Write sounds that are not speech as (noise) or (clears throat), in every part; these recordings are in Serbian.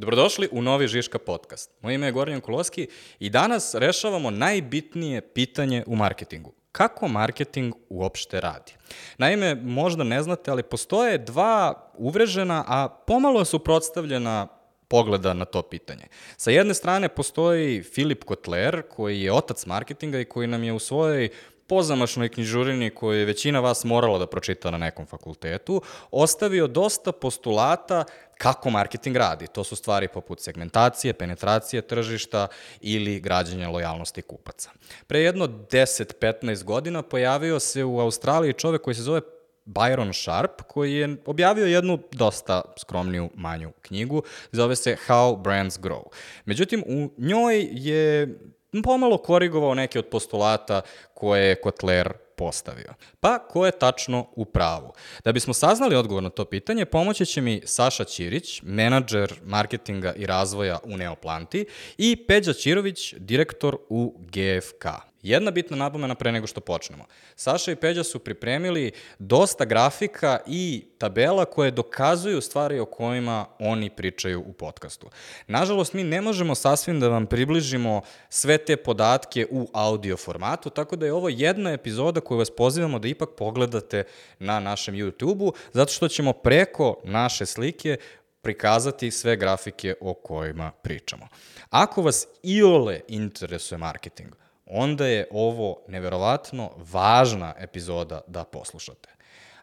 Dobrodošli u novi Žiška podcast. Moje ime je Gornjan Kuloski i danas rešavamo najbitnije pitanje u marketingu. Kako marketing uopšte radi? Naime, možda ne znate, ali postoje dva uvrežena, a pomalo suprotstavljena pogleda na to pitanje. Sa jedne strane postoji Filip Kotler, koji je otac marketinga i koji nam je u svojoj pozamašnoj knjižurini koju je većina vas morala da pročita na nekom fakultetu, ostavio dosta postulata kako marketing radi. To su stvari poput segmentacije, penetracije tržišta ili građanja lojalnosti kupaca. Pre jedno 10-15 godina pojavio se u Australiji čovek koji se zove Byron Sharp, koji je objavio jednu dosta skromniju manju knjigu, zove se How Brands Grow. Međutim, u njoj je pomalo korigovao neke od postulata koje je Kotler postavio. Pa, ko je tačno u pravu? Da bismo saznali odgovor na to pitanje, pomoći će mi Saša Ćirić, menadžer marketinga i razvoja u Neoplanti i Peđa Ćirović, direktor u GFK. Jedna bitna napomena pre nego što počnemo. Saša i Peđa su pripremili dosta grafika i tabela koje dokazuju stvari o kojima oni pričaju u podcastu. Nažalost, mi ne možemo sasvim da vam približimo sve te podatke u audio formatu, tako da je ovo jedna epizoda koju vas pozivamo da ipak pogledate na našem YouTube-u, zato što ćemo preko naše slike prikazati sve grafike o kojima pričamo. Ako vas iole interesuje marketing, onda je ovo neverovatno važna epizoda da poslušate.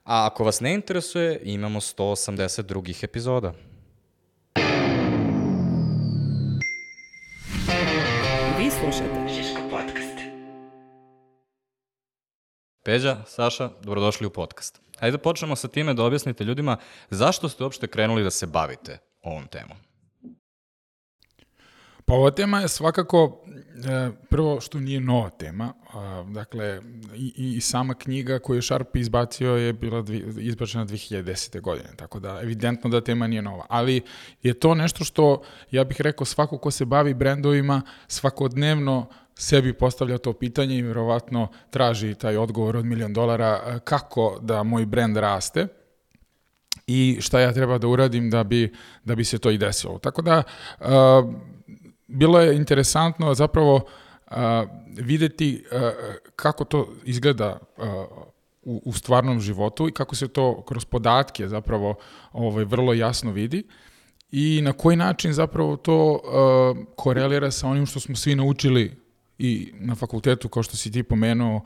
A ako vas ne interesuje, imamo 180 drugih epizoda. Vi slušate Peđa, Saša, dobrodošli u podcast. Hajde da počnemo sa time da objasnite ljudima zašto ste uopšte krenuli da se bavite ovom temom. Pa ova tema je svakako, e, prvo što nije nova tema, dakle i, i sama knjiga koju je Sharp izbacio je bila izbačena 2010. godine, tako da evidentno da tema nije nova, ali je to nešto što, ja bih rekao, svako ko se bavi brendovima svakodnevno sebi postavlja to pitanje i verovatno traži taj odgovor od milion dolara e, kako da moj brend raste i šta ja treba da uradim da bi, da bi se to i desilo. Tako da, uh, bilo je interesantno zapravo a, videti a, kako to izgleda u, u stvarnom životu i kako se to kroz podatke zapravo ovaj, vrlo jasno vidi i na koji način zapravo to korelira sa onim što smo svi naučili i na fakultetu, kao što si ti pomenuo,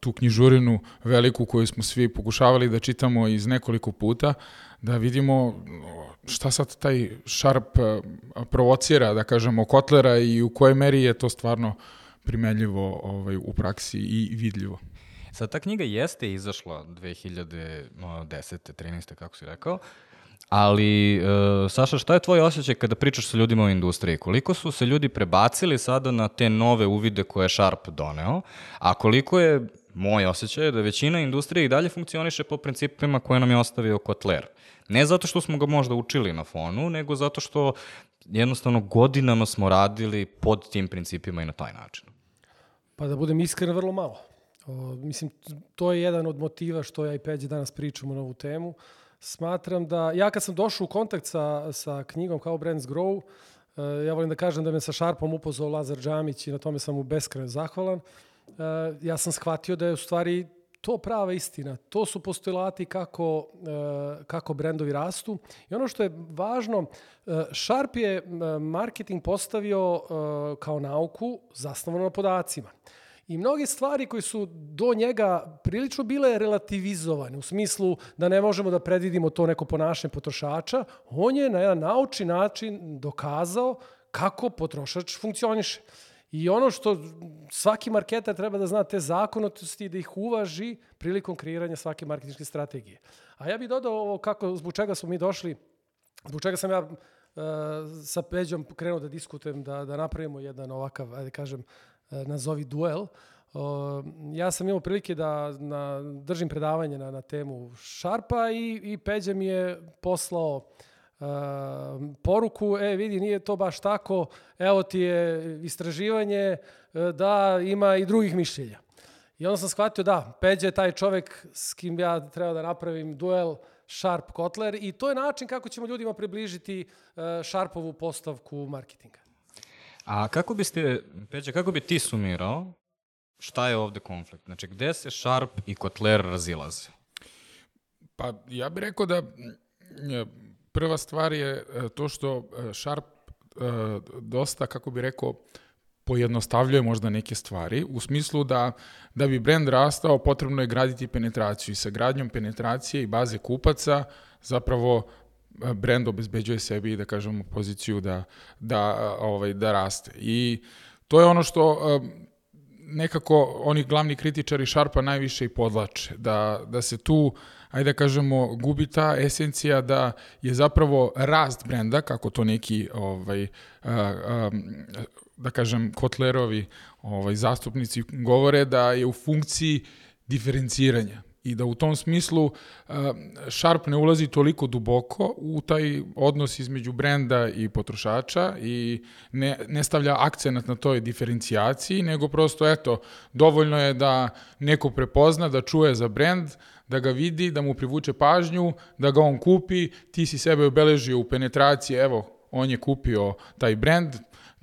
tu knjižurinu veliku koju smo svi pokušavali da čitamo iz nekoliko puta, da vidimo šta sad taj Sharp provocira, da kažemo, Kotlera i u kojoj meri je to stvarno primenljivo ovaj, u praksi i vidljivo. Sad, ta knjiga jeste izašla 2010. 13. kako si rekao, Ali, uh, Saša, šta je tvoj osjećaj kada pričaš sa ljudima u industriji? Koliko su se ljudi prebacili sada na te nove uvide koje je Sharp doneo, a koliko je moj osjećaj da većina industrije i dalje funkcioniše po principima koje nam je ostavio Kotler? Ne zato što smo ga možda učili na fonu, nego zato što jednostavno godinama smo radili pod tim principima i na taj način. Pa da budem iskren, vrlo malo. O, mislim, to je jedan od motiva što ja i Peđe danas pričamo na ovu temu. Smatram da, ja kad sam došao u kontakt sa, sa knjigom kao Brands Grow, uh, ja volim da kažem da me sa Šarpom upozao Lazar Džamić i na tome sam mu beskreno zahvalan. Uh, ja sam shvatio da je u stvari to prava istina. To su postulati kako, e, kako brendovi rastu. I ono što je važno, e, Sharp je e, marketing postavio kao nauku zasnovano na podacima. I mnoge stvari koje su do njega prilično bile relativizovane, u smislu da ne možemo da predvidimo to neko ponašanje potrošača, on je na jedan naučni način dokazao kako potrošač funkcioniše. I ono što svaki marketer treba da zna te zakonitosti da ih uvaži prilikom kreiranja svake marketinške strategije. A ja bih dodao ovo kako, zbog čega smo mi došli, zbog čega sam ja uh, sa Peđom krenuo da diskutujem, da, da napravimo jedan ovakav, ajde kažem, nazovi duel. Ja sam imao prilike da na, držim predavanje na, na temu Šarpa i, i Peđa mi je poslao uh, poruku, e vidi nije to baš tako, evo ti je istraživanje e, da ima i drugih mišljenja. I onda sam shvatio da, Peđa je taj čovek s kim ja treba da napravim duel, Sharp Kotler i to je način kako ćemo ljudima približiti uh, Sharpovu postavku marketinga. A kako biste, Peđa, kako bi ti sumirao šta je ovde konflikt? Znači, gde se Sharp i Kotler razilaze? Pa ja bih rekao da prva stvar je e, to što e, Sharp e, dosta, kako bih rekao, pojednostavljuje možda neke stvari, u smislu da, da bi brand rastao potrebno je graditi penetraciju i sa gradnjom penetracije i baze kupaca zapravo brand obezbeđuje sebi da kažemo poziciju da, da, ovaj, da raste. I to je ono što nekako oni glavni kritičari Sharpa najviše i podlače, da, da se tu, ajde da kažemo, gubi ta esencija da je zapravo rast brenda, kako to neki, ovaj, da kažem, Kotlerovi ovaj, zastupnici govore, da je u funkciji diferenciranja i da u tom smislu uh, Sharp ne ulazi toliko duboko u taj odnos između brenda i potrošača i ne, ne stavlja akcenat na toj diferencijaciji, nego prosto, eto, dovoljno je da neko prepozna, da čuje za brend, da ga vidi, da mu privuče pažnju, da ga on kupi, ti si sebe obeležio u penetraciji, evo, on je kupio taj brend,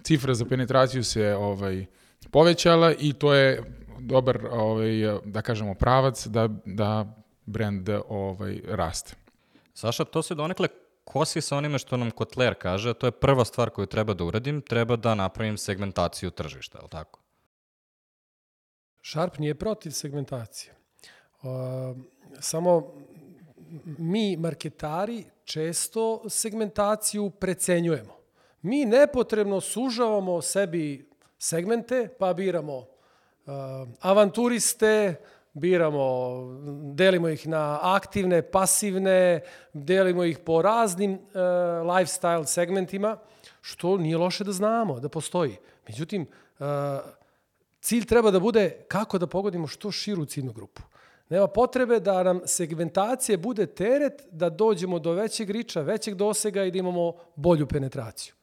cifra za penetraciju se ovaj povećala i to je dobar, ovaj, da kažemo, pravac da, da brand ovaj, raste. Saša, to se donekle kosi sa onime što nam Kotler kaže, to je prva stvar koju treba da uradim, treba da napravim segmentaciju tržišta, je li tako? Sharp nije protiv segmentacije. Uh, samo mi, marketari, često segmentaciju precenjujemo. Mi nepotrebno sužavamo sebi segmente, pa biramo avanturiste, biramo, delimo ih na aktivne, pasivne, delimo ih po raznim uh, lifestyle segmentima, što nije loše da znamo, da postoji. Međutim, uh, cilj treba da bude kako da pogodimo što širu ciljnu grupu. Nema potrebe da nam segmentacije bude teret da dođemo do većeg riča, većeg dosega i da imamo bolju penetraciju.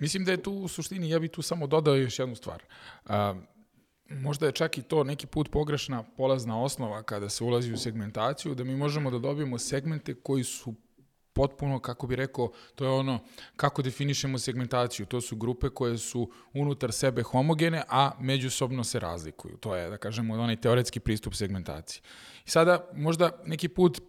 Mislim da je tu u suštini, ja bih tu samo dodao još jednu stvar. A, možda je čak i to neki put pogrešna polazna osnova kada se ulazi u segmentaciju, da mi možemo da dobijemo segmente koji su potpuno, kako bi rekao, to je ono kako definišemo segmentaciju. To su grupe koje su unutar sebe homogene, a međusobno se razlikuju. To je, da kažemo, onaj teoretski pristup segmentaciji. I sada možda neki put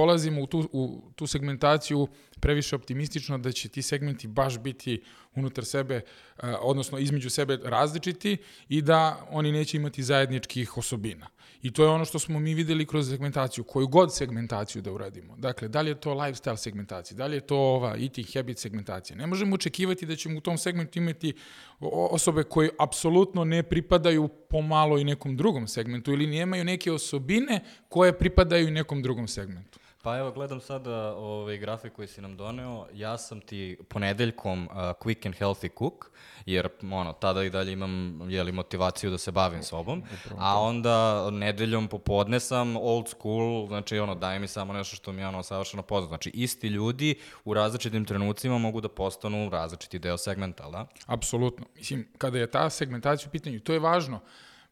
polazimo u tu, u tu segmentaciju previše optimistično da će ti segmenti baš biti unutar sebe, eh, odnosno između sebe različiti i da oni neće imati zajedničkih osobina. I to je ono što smo mi videli kroz segmentaciju, koju god segmentaciju da uradimo. Dakle, da li je to lifestyle segmentacija, da li je to ova eating habit segmentacija. Ne možemo očekivati da ćemo u tom segmentu imati osobe koje apsolutno ne pripadaju pomalo i nekom drugom segmentu ili nemaju neke osobine koje pripadaju nekom drugom segmentu. Pa evo, gledam sada ovaj grafik koji si nam doneo. Ja sam ti ponedeljkom uh, quick and healthy cook, jer ono, tada i dalje imam jeli, motivaciju da se bavim sobom. A onda nedeljom popodne sam old school, znači ono, daj mi samo nešto što mi je ono savršeno poznato. Znači, isti ljudi u različitim trenucima mogu da postanu različiti deo segmenta, da? Apsolutno. Mislim, kada je ta segmentacija u pitanju, to je važno.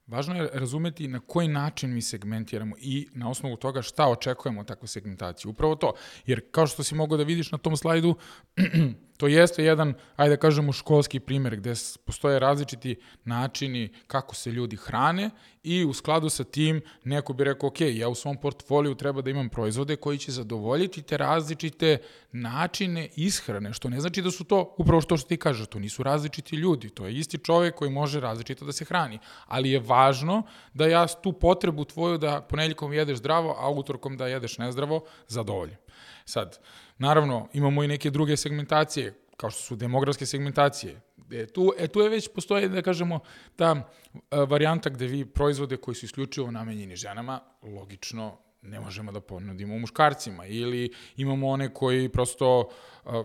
Važno je razumeti na koji način mi segmentiramo i na osnovu toga šta očekujemo od takve segmentacije. Upravo to, jer kao što si mogao da vidiš na tom slajdu, (clears throat) To jeste jedan, ajde da kažemo, školski primer gde postoje različiti načini kako se ljudi hrane i u skladu sa tim neko bi rekao, ok, ja u svom portfoliju treba da imam proizvode koji će zadovoljiti te različite načine ishrane, što ne znači da su to, upravo što ti kažeš, to nisu različiti ljudi, to je isti čovek koji može različito da se hrani, ali je važno da ja tu potrebu tvoju da ponedeljkom jedeš zdravo, a utorkom da jedeš nezdravo, zadovoljim. Sad, naravno, imamo i neke druge segmentacije, kao što su demografske segmentacije. E, tu, e, tu je već postoje, da kažemo, ta a, varijanta gde vi proizvode koji su isključivo namenjeni ženama, logično ne možemo da ponudimo muškarcima ili imamo one koji prosto a,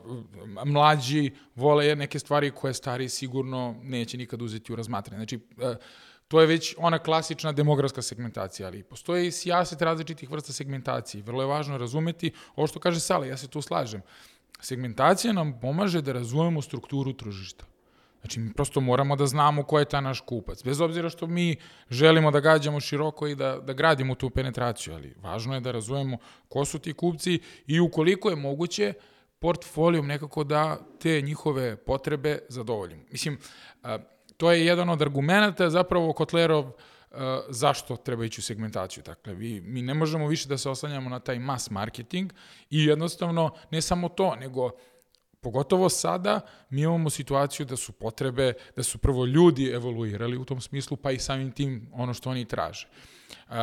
mlađi vole neke stvari koje stari sigurno neće nikad uzeti u razmatranje. Znači, a, To je već ona klasična demografska segmentacija, ali postoje i sijaset različitih vrsta segmentacije. Vrlo je važno razumeti ovo što kaže Sala, ja se tu slažem. Segmentacija nam pomaže da razumemo strukturu tržišta. Znači, mi prosto moramo da znamo ko je ta naš kupac. Bez obzira što mi želimo da gađamo široko i da, da gradimo tu penetraciju, ali važno je da razumemo ko su ti kupci i ukoliko je moguće, portfolijom nekako da te njihove potrebe zadovoljimo. Mislim, to je jedan od argumenta zapravo Kotlerov zašto treba ići u segmentaciju. Dakle, vi, mi ne možemo više da se oslanjamo na taj mass marketing i jednostavno ne samo to, nego Pogotovo sada mi imamo situaciju da su potrebe, da su prvo ljudi evoluirali u tom smislu, pa i samim tim ono što oni traže. Uh,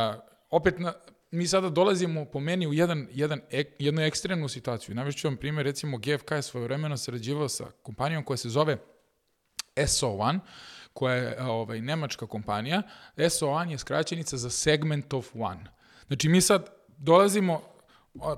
opet, na, mi sada dolazimo po meni u jedan, jedan, ek, jednu ekstremnu situaciju. Navešću vam primjer, recimo GFK je svoje vremena sarađivao sa kompanijom koja se zove SO1, koja je ovaj, nemačka kompanija. SO1 je skraćenica za Segment of One. Znači, mi sad dolazimo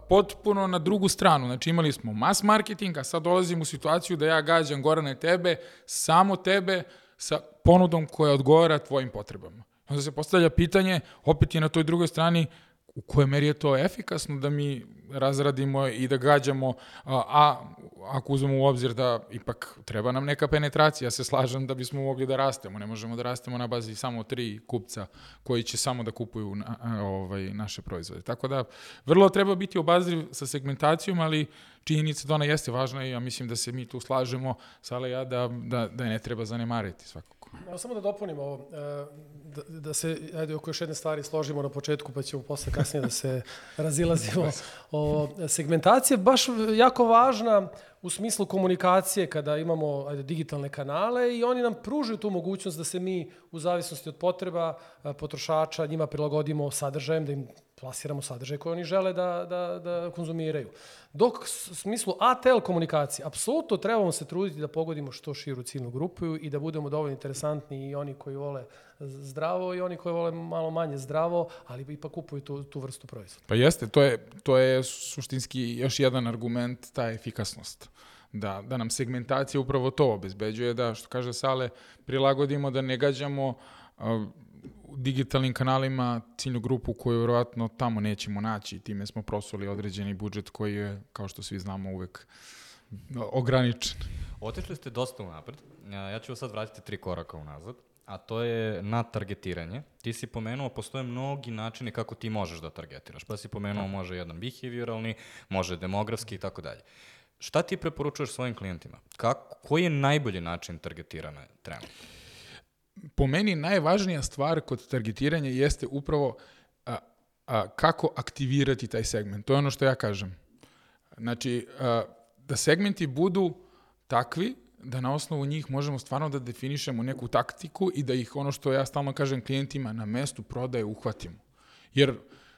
potpuno na drugu stranu. Znači imali smo mass marketing, a sad dolazim u situaciju da ja gađam Gorane tebe, samo tebe, sa ponudom koja odgovara tvojim potrebama. Onda se postavlja pitanje, opet je na toj drugoj strani, u kojoj meri je to efikasno da mi razradimo i da gađamo, a, ako uzmemo u obzir da ipak treba nam neka penetracija, ja se slažem da bismo mogli da rastemo, ne možemo da rastemo na bazi samo tri kupca koji će samo da kupuju na, ovaj, naše proizvode. Tako da, vrlo treba biti obazriv sa segmentacijom, ali činjenica da ona jeste važna i ja mislim da se mi tu slažemo, Sala ja, da, da, da je ne treba zanemariti svakako. Evo samo da dopunim ovo, e, da, da se, ajde, oko još jedne stvari složimo na početku, pa ćemo posle kasnije da se (laughs) razilazimo. O, segmentacija baš jako važna u smislu komunikacije kada imamo ajde, digitalne kanale i oni nam pružaju tu mogućnost da se mi u zavisnosti od potreba e, potrošača njima prilagodimo sadržajem, da im plasiramo sadržaj koje oni žele da, da, da konzumiraju. Dok u smislu ATL komunikacije, apsolutno trebamo se truditi da pogodimo što širu ciljnu grupu i da budemo dovoljno interesantni i oni koji vole zdravo i oni koji vole malo manje zdravo, ali ipak kupuju tu, tu vrstu proizvoda. Pa jeste, to je, to je suštinski još jedan argument, ta efikasnost. Da, da nam segmentacija upravo to obezbeđuje, da, što kaže Sale, prilagodimo da ne gađamo digitalnim kanalima ciljnu grupu koju vjerojatno tamo nećemo naći. Time smo prosuli određeni budžet koji je, kao što svi znamo, uvek ograničen. Otišli ste dosta unapred. Ja ću vas sad vratiti tri koraka unazad a to je na targetiranje. Ti si pomenuo, postoje mnogi načini kako ti možeš da targetiraš. Pa si pomenuo, da. može jedan behavioralni, može demografski i tako dalje. Šta ti preporučuješ svojim klijentima? Kako, koji je najbolji način targetiranja trenutno? Po meni najvažnija stvar kod targetiranja jeste upravo a, a, kako aktivirati taj segment. To je ono što ja kažem. Znači, a, da segmenti budu takvi da na osnovu njih možemo stvarno da definišemo neku taktiku i da ih, ono što ja stalno kažem klijentima, na mestu prodaje uhvatimo. Jer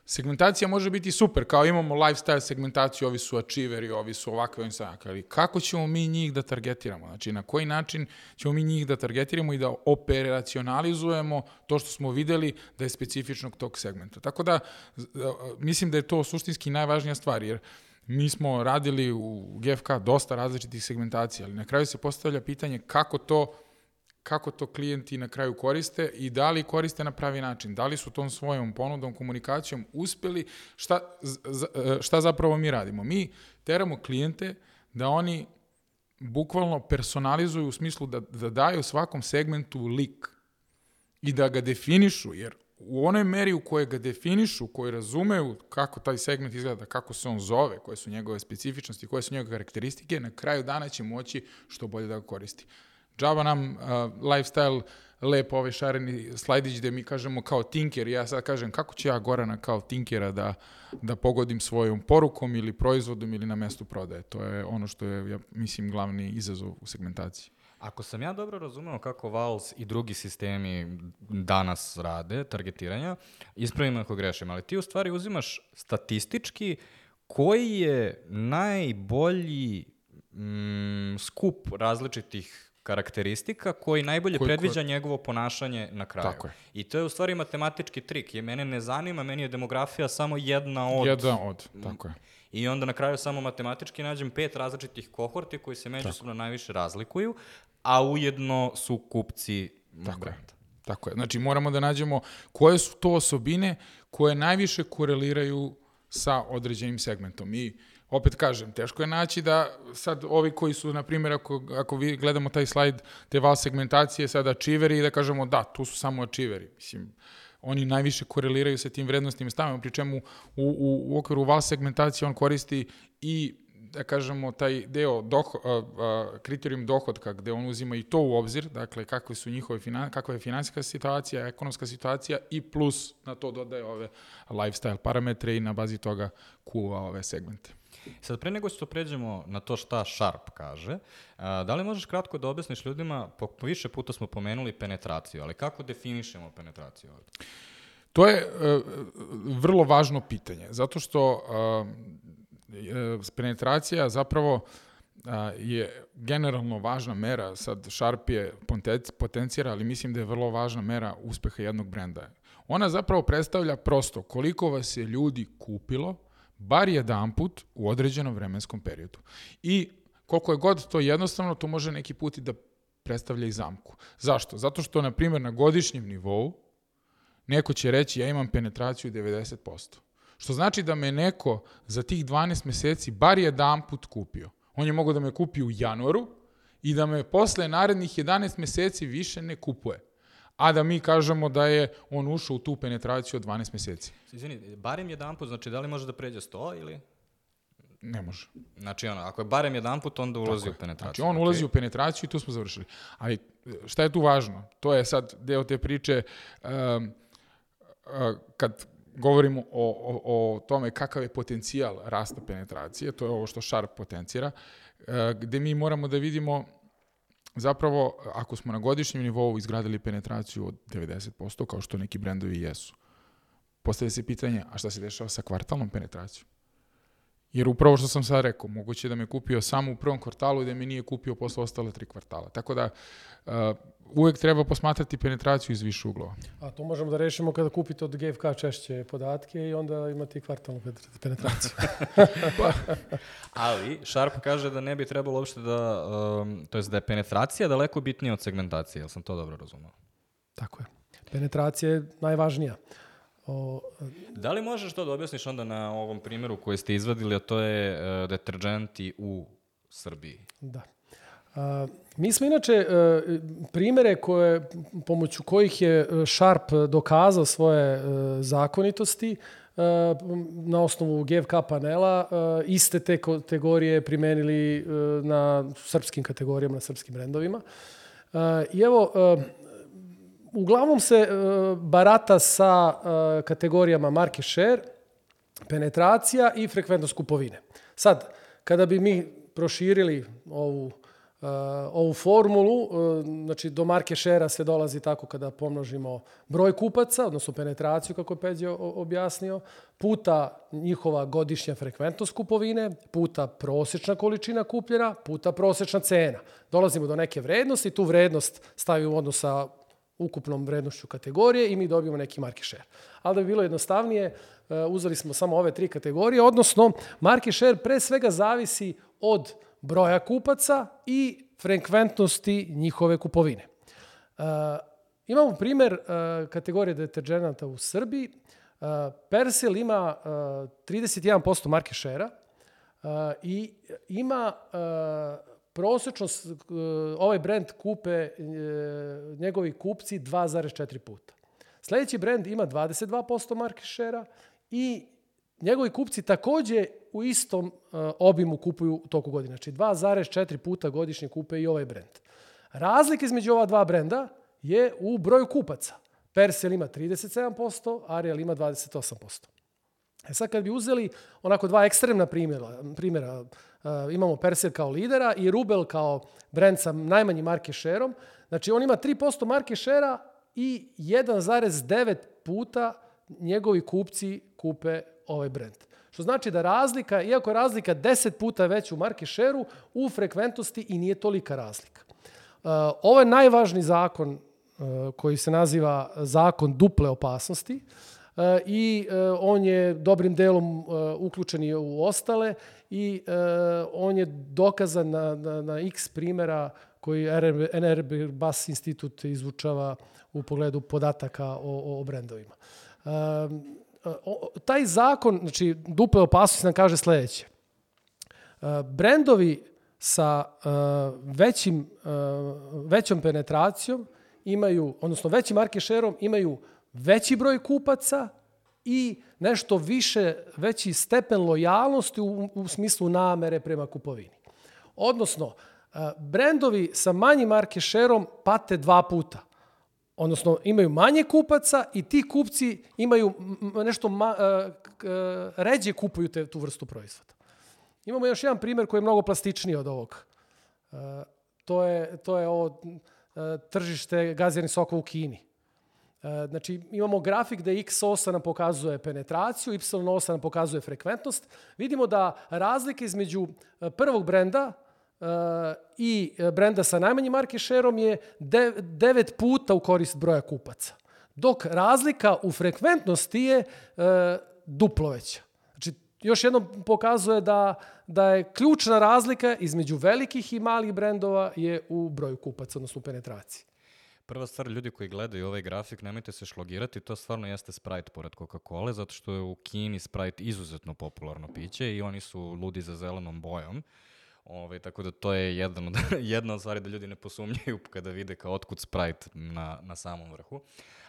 Segmentacija može biti super, kao imamo lifestyle segmentaciju, ovi su achieveri, ovi su ovakve, ovi su ovakve, ali kako ćemo mi njih da targetiramo? Znači, na koji način ćemo mi njih da targetiramo i da operacionalizujemo to što smo videli da je specifičnog tog segmenta. Tako da, mislim da je to suštinski najvažnija stvar, jer mi smo radili u GFK dosta različitih segmentacija, ali na kraju se postavlja pitanje kako to kako to klijenti na kraju koriste i da li koriste na pravi način, da li su tom svojom ponudom, komunikacijom uspeli, šta, šta zapravo mi radimo? Mi teramo klijente da oni bukvalno personalizuju u smislu da, da daju svakom segmentu lik i da ga definišu, jer u onoj meri u kojoj ga definišu, koji razumeju kako taj segment izgleda, kako se on zove, koje su njegove specifičnosti, koje su njegove karakteristike, na kraju dana će moći što bolje da ga koristi džaba nam uh, lifestyle lepo ovaj šareni slajdić gde mi kažemo kao tinker, ja sad kažem kako ću ja Gorana kao tinkera da, da pogodim svojom porukom ili proizvodom ili na mestu prodaje. To je ono što je, ja mislim, glavni izazov u segmentaciji. Ako sam ja dobro razumeo kako Vals i drugi sistemi danas rade, targetiranja, ispravim ako grešim, ali ti u stvari uzimaš statistički koji je najbolji mm, skup različitih karakteristika koji najbolje koji, predviđa koji... njegovo ponašanje na kraju. Tako je. I to je u stvari matematički trik. Je mene ne zanima, meni je demografija samo jedna od... Jedna od, tako je. I onda na kraju samo matematički nađem pet različitih kohorti koji se međusobno najviše razlikuju, a ujedno su kupci tako brenda. Je. Tako je. Znači moramo da nađemo koje su to osobine koje najviše koreliraju sa određenim segmentom. I opet kažem, teško je naći da sad ovi koji su, na primjer, ako, ako vi gledamo taj slajd, te val segmentacije, sada achieveri, da kažemo da, tu su samo achieveri. Mislim, oni najviše koreliraju sa tim vrednostnim stavima, pri čemu u, u, u okviru val segmentacije on koristi i da kažemo, taj deo doho, a, a, kriterijum dohodka, gde on uzima i to u obzir, dakle, kakve su njihove finan, kakva je finansijska situacija, ekonomska situacija i plus na to dodaje ove lifestyle parametre i na bazi toga kuva ove segmente. Sad, pre nego što pređemo na to šta Sharp kaže, a, da li možeš kratko da objasniš ljudima, po, više puta smo pomenuli penetraciju, ali kako definišemo penetraciju ovde? To je uh, vrlo važno pitanje, zato što uh, penetracija zapravo a, je generalno važna mera, sad Sharp je potencijera, ali mislim da je vrlo važna mera uspeha jednog brenda. Ona zapravo predstavlja prosto koliko vas je ljudi kupilo, bar jedan put u određenom vremenskom periodu. I koliko je god to jednostavno, to može neki put i da predstavlja i zamku. Zašto? Zato što, na primjer, na godišnjem nivou neko će reći ja imam penetraciju 90%. Što znači da me neko za tih 12 meseci bar jedan put kupio. On je mogao da me kupi u januaru i da me posle narednih 11 meseci više ne kupuje. A da mi kažemo da je on ušao u tu penetraciju od 12 meseci. Izvini, barem jedan put, znači da li može da pređe 100 ili... Ne može. Znači, ono, ako je barem jedan put, onda ulazi Tako u penetraciju. Znači, on ulazi u penetraciju i tu smo završili. Ali šta je tu važno? To je sad deo te priče um, uh, kad govorimo o, o, o tome kakav je potencijal rasta penetracije, to je ovo što Sharp potencira, e, gde mi moramo da vidimo zapravo ako smo na godišnjem nivou izgradili penetraciju od 90%, kao što neki brendovi jesu, postavlja se pitanje, a šta se dešava sa kvartalnom penetracijom? Jer upravo što sam sad rekao, moguće da me kupio samo u prvom kvartalu i da me nije kupio posle ostale tri kvartala. Tako da uh, uvek treba posmatrati penetraciju iz više uglova. A to možemo da rešimo kada kupite od GFK češće podatke i onda imate i kvartalnu penetraciju. (laughs) pa, ali, Sharp kaže da ne bi trebalo uopšte da, um, to je da je penetracija daleko bitnija od segmentacije, jel sam to dobro razumao? Tako je. Penetracija je najvažnija. O, da li možeš to da objasniš onda na ovom primjeru koji ste izvadili, a to je uh, deterđenti u Srbiji? Da. A, mi smo inače e, primere koje, pomoću kojih je Sharp dokazao svoje e, zakonitosti e, na osnovu GFK panela iste te kategorije primenili na srpskim kategorijama, na srpskim brendovima. I evo, uglavnom se barata sa kategorijama market share, penetracija i frekventnost kupovine. Sad, kada bi mi proširili ovu Uh, ovu formulu, znači do marke šera se dolazi tako kada pomnožimo broj kupaca, odnosno penetraciju, kako je Peđe objasnio, puta njihova godišnja frekventnost kupovine, puta prosečna količina kupljena, puta prosečna cena. Dolazimo do neke vrednosti, tu vrednost stavimo u odnos sa ukupnom vrednošću kategorije i mi dobijemo neki market share. Ali da bi bilo jednostavnije, uh, uzeli smo samo ove tri kategorije, odnosno market share pre svega zavisi od broja kupaca i frekventnosti njihove kupovine. Uh, imamo primer uh, kategorije deterđenata u Srbiji. Persil ima uh, 31% market share-a i ima prosečno ovaj brend kupe uh, njegovi kupci 2,4 puta. Sledeći brend ima 22% market share-a i njegovi kupci takođe u istom uh, obimu kupuju u toku godine. Znači 2,4 puta godišnje kupe i ovaj brend. Razlika između ova dva brenda je u broju kupaca. Persil ima 37%, Ariel ima 28%. E sad kad bi uzeli onako dva ekstremna primjera, primjera imamo Persil kao lidera i Rubel kao brend sa najmanjim market share-om, znači on ima 3% market share-a i 1,9 puta njegovi kupci kupe ovaj brend. Što znači da razlika, iako je razlika 10 puta veća u market share-u, u frekventnosti i nije tolika razlika. Uh, ovo je najvažniji zakon uh, koji se naziva zakon duple opasnosti uh, i on je dobrim delom uključen i u ostale i on je dokazan na, na, na x primera koji NRB Bas institut izvučava u pogledu podataka o, o brendovima. Taj zakon, znači duple opasnosti nam kaže sledeće. brendovi sa većim, većom penetracijom imaju, odnosno većim market share-om imaju veći broj kupaca i nešto više, veći stepen lojalnosti u, u smislu namere prema kupovini. Odnosno, brendovi sa manjim market pate dva puta. Odnosno, imaju manje kupaca i ti kupci imaju nešto ma, ređe kupuju te, tu vrstu proizvoda. Imamo još jedan primjer koji je mnogo plastičniji od ovog. To je, to je ovo tržište gaziranih soka u Kini. E, znači, imamo grafik gde x osa nam pokazuje penetraciju, y osa nam pokazuje frekventnost. Vidimo da razlika između e, prvog brenda e, i brenda sa najmanjim market share-om je 9 puta u korist broja kupaca. Dok razlika u frekventnosti je duplo veća. Znači, još jednom pokazuje da, da je ključna razlika između velikih i malih brendova je u broju kupaca, odnosno u penetraciji. Prva stvar, ljudi koji gledaju ovaj grafik, nemojte se šlogirati, to stvarno jeste Sprite pored Coca-Cola, zato što je u Kini Sprite izuzetno popularno piće i oni su ludi za zelenom bojom. Ove, ovaj, tako da to je jedan od, (laughs) jedna od stvari da ljudi ne posumnjaju kada vide kao otkud Sprite na, na samom vrhu.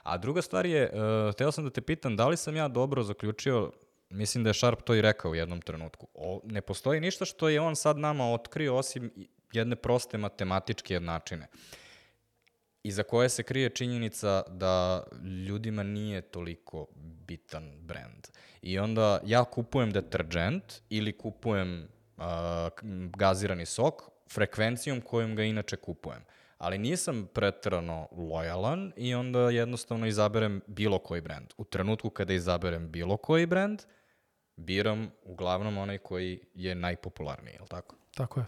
A druga stvar je, uh, hteo sam da te pitam, da li sam ja dobro zaključio, mislim da je Sharp to i rekao u jednom trenutku, o, ne postoji ništa što je on sad nama otkrio osim jedne proste matematičke jednačine. Uh, iza koje se krije činjenica da ljudima nije toliko bitan brand. I onda ja kupujem deterđent ili kupujem uh, gazirani sok frekvencijom kojom ga inače kupujem. Ali nisam pretrano lojalan i onda jednostavno izaberem bilo koji brand. U trenutku kada izaberem bilo koji brand, biram uglavnom onaj koji je najpopularniji, je li tako? Tako je.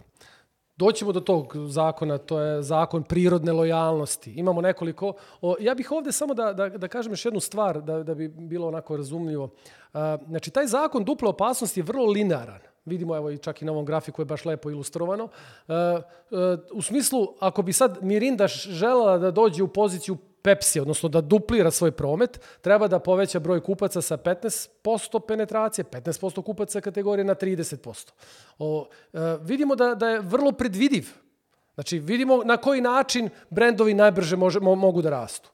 Doćemo do tog zakona, to je zakon prirodne lojalnosti. Imamo nekoliko... O, ja bih ovde samo da, da, da kažem još jednu stvar, da, da bi bilo onako razumljivo. A, znači, taj zakon duple opasnosti je vrlo linearan. Vidimo, evo i čak i na ovom grafiku je baš lepo ilustrovano. E, e, u smislu, ako bi sad Mirinda želela da dođe u poziciju Pepsi, odnosno da duplira svoj promet, treba da poveća broj kupaca sa 15% penetracije, 15% kupaca kategorije na 30%. O, e, vidimo da, da je vrlo predvidiv. Znači, vidimo na koji način brendovi najbrže može, mo, mogu da rastu.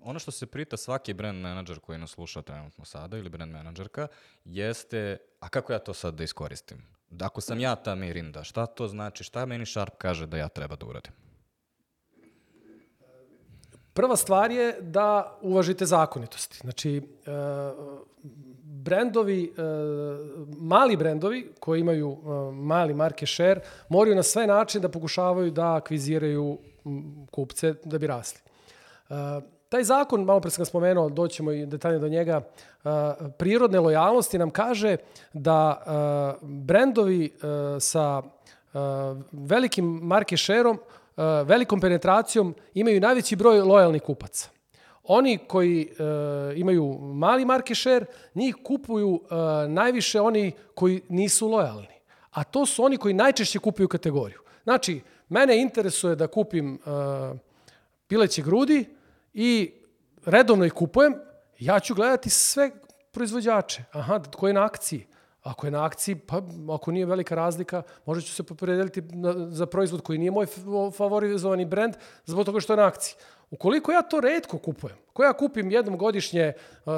Ono što se prita svaki brand menadžer koji nas sluša trenutno sada ili brand menadžerka jeste, a kako ja to sad da iskoristim? Ako sam ja ta Mirinda, šta to znači, šta meni Sharp kaže da ja treba da uradim? Prva stvar je da uvažite zakonitosti. Znači, e, brendovi, e, mali brendovi koji imaju e, mali market share moraju na sve načine da pokušavaju da akviziraju kupce da bi rasli. Taj zakon, malo pre sam ga spomenuo, doćemo i detaljno do njega, prirodne lojalnosti nam kaže da brendovi sa velikim market share-om velikom penetracijom imaju najveći broj lojalnih kupaca. Oni koji uh, imaju mali market share, njih kupuju uh, najviše oni koji nisu lojalni. A to su oni koji najčešće kupuju kategoriju. Znači, mene interesuje da kupim uh, pileće grudi i redovno ih kupujem, ja ću gledati sve proizvođače. Aha, koji je na akciji. Ako je na akciji, pa ako nije velika razlika, možda ću se popredeliti za proizvod koji nije moj favorizovani brend zbog toga što je na akciji. Ukoliko ja to redko kupujem, ko ja kupim jednom godišnje uh,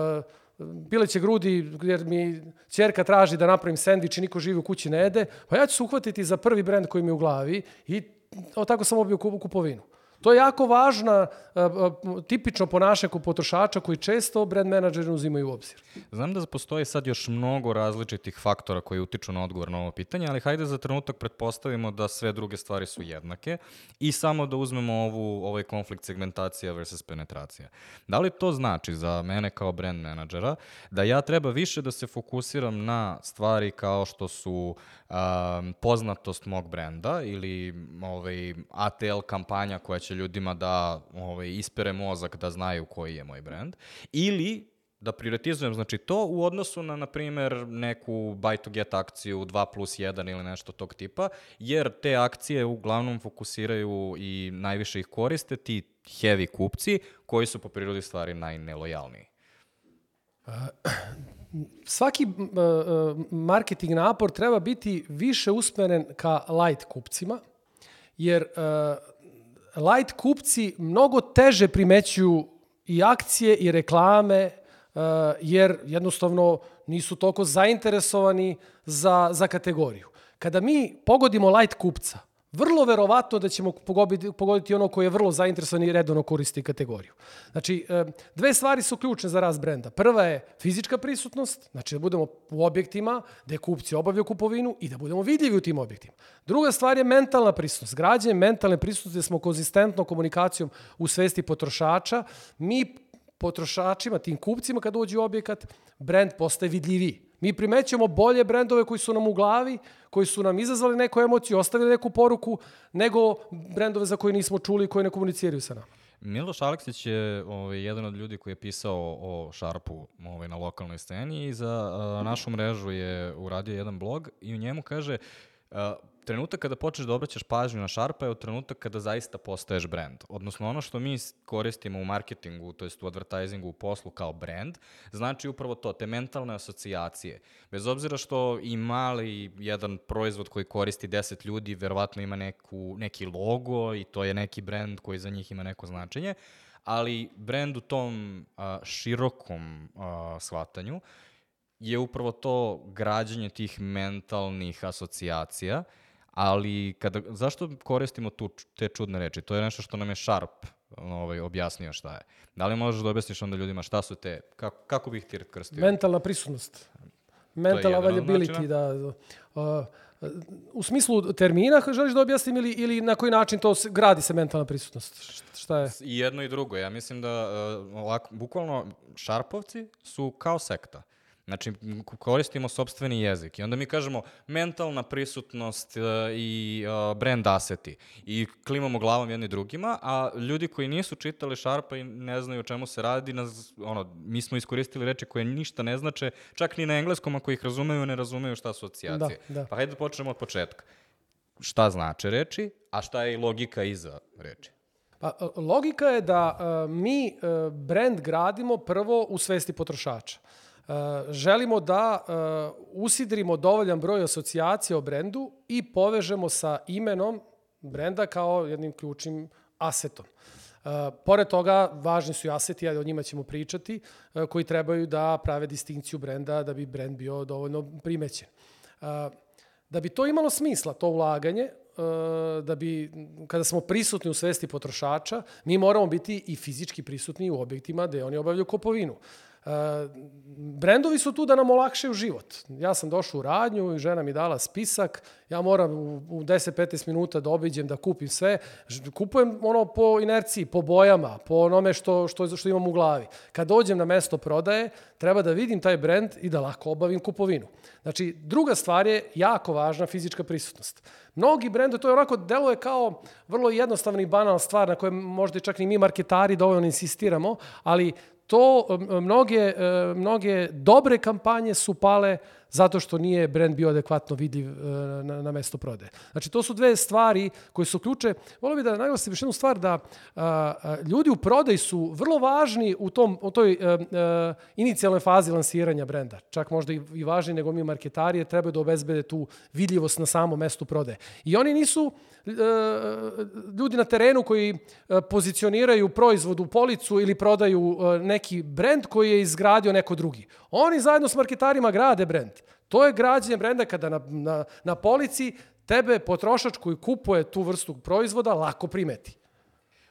pileće grudi jer mi čerka traži da napravim sendvič i niko živi u kući ne jede, pa ja ću se uhvatiti za prvi brend koji mi je u glavi i tako sam obio kupovinu. To je jako važna, tipično ponašanje kod potrošača koji često brand menadžeri uzimaju u obzir. Znam da postoji sad još mnogo različitih faktora koji utiču na odgovor na ovo pitanje, ali hajde za trenutak pretpostavimo da sve druge stvari su jednake i samo da uzmemo ovu, ovaj konflikt segmentacija versus penetracija. Da li to znači za mene kao brand menadžera da ja treba više da se fokusiram na stvari kao što su um, poznatost mog brenda ili ovaj, ATL kampanja koja će ljudima da ovaj, ispere mozak da znaju koji je moj brend, ili da prioritizujem znači to u odnosu na, na primer, neku buy to get akciju 2 plus 1 ili nešto tog tipa, jer te akcije uglavnom fokusiraju i najviše ih koriste ti heavy kupci koji su po prirodi stvari najnelojalniji. (clears throat) svaki uh, uh, marketing napor treba biti više usmeren ka light kupcima, jer uh, light kupci mnogo teže primećuju i akcije i reklame, uh, jer jednostavno nisu toliko zainteresovani za, za kategoriju. Kada mi pogodimo light kupca, vrlo verovatno da ćemo pogoditi, ono koji je vrlo zainteresovan i redovno koristi kategoriju. Znači, e, dve stvari su ključne za rast brenda. Prva je fizička prisutnost, znači da budemo u objektima gde kupci obavljaju kupovinu i da budemo vidljivi u tim objektima. Druga stvar je mentalna prisutnost. Građanje mentalne prisutnosti smo konzistentno komunikacijom u svesti potrošača. Mi potrošačima, tim kupcima kad uđe u objekat, brend postaje vidljiviji. Mi primećujemo bolje brendove koji su nam u glavi, koji su nam izazvali neku emociju, ostavili neku poruku, nego brendove za koje nismo čuli i koji ne komuniciraju sa nama. Miloš Aleksić je ovaj, jedan od ljudi koji je pisao o Sharpu ovaj, na lokalnoj sceni i za a, našu mrežu je uradio jedan blog i u njemu kaže trenutak kada počneš da obraćaš pažnju na Sharpa je od trenutak kada zaista postaješ brand. Odnosno ono što mi koristimo u marketingu, to jest u advertisingu, u poslu kao brand, znači upravo to, te mentalne asocijacije. Bez obzira što i mali jedan proizvod koji koristi 10 ljudi, verovatno ima neku, neki logo i to je neki brand koji za njih ima neko značenje, ali brand u tom a, širokom a, shvatanju je upravo to građanje tih mentalnih asocijacija, ali kada, zašto koristimo tu, te čudne reči? To je nešto što nam je Sharp ovaj, objasnio šta je. Da li možeš da objasniš onda ljudima šta su te, kako, kako bih ti krstio? Mentalna prisutnost. Mental availability, da. Uh, u smislu termina želiš da objasnim ili, ili na koji način to se, gradi se mentalna prisutnost? Šta je? I jedno i drugo. Ja mislim da uh, ovako, bukvalno Sharpovci su kao sekta. Znači, koristimo sobstveni jezik i onda mi kažemo mentalna prisutnost uh, i uh, brand aseti i klimamo glavom jedni drugima, a ljudi koji nisu čitali Sharpa i ne znaju o čemu se radi, nas, ono, mi smo iskoristili reči koje ništa ne znače, čak ni na engleskom ako ih razumeju, ne razumeju šta su asocijacije. Da, da. Pa hajde da počnemo od početka. Šta znače reči, a šta je logika iza reči? Pa, logika je da uh, mi uh, brand gradimo prvo u svesti potrošača. Uh, želimo da uh, usidrimo dovoljan broj asocijacija o brendu i povežemo sa imenom brenda kao jednim ključnim asetom. Uh, pored toga, važni su i aseti, a o njima ćemo pričati, uh, koji trebaju da prave distinkciju brenda da bi brend bio dovoljno primećen. Uh, da bi to imalo smisla, to ulaganje, da bi, kada smo prisutni u svesti potrošača, mi moramo biti i fizički prisutni u objektima gde oni obavljaju kupovinu. Uh, brendovi su tu da nam olakšaju život. Ja sam došao u radnju i žena mi dala spisak, ja moram u, u 10-15 minuta da obiđem, da kupim sve. Kupujem ono po inerciji, po bojama, po onome što, što, što imam u glavi. Kad dođem na mesto prodaje, treba da vidim taj brend i da lako obavim kupovinu. Znači, druga stvar je jako važna fizička prisutnost. Mnogi brendovi, to je onako, deluje kao vrlo jednostavna i banalna stvar na kojoj možda čak ni mi marketari dovoljno insistiramo, ali to mnoge, mnoge dobre kampanje su pale zato što nije brend bio adekvatno vidljiv na, na mesto prodaje. Znači, to su dve stvari koje su ključe. Volio bih da naglasim još jednu stvar da a, a, ljudi u prodaji su vrlo važni u, tom, u toj a, a, inicijalnoj fazi lansiranja brenda. Čak možda i, i važni nego mi marketarije trebaju da obezbede tu vidljivost na samom mestu prodaje. I oni nisu ljudi na terenu koji pozicioniraju proizvod u policu ili prodaju neki brend koji je izgradio neko drugi. Oni zajedno s marketarima grade brend. To je građenje brenda kada na, na, na polici tebe potrošač koji kupuje tu vrstu proizvoda lako primeti.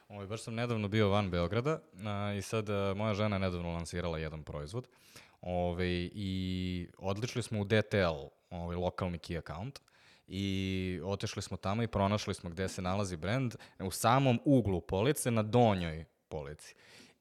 Ovo, baš sam nedavno bio van Beograda a, i sad a, moja žena je nedavno lansirala jedan proizvod Ove, i odličili smo u DTL, ovaj, lokalni key account, i otešli smo tamo i pronašli smo gde se nalazi brend u samom uglu police na donjoj polici.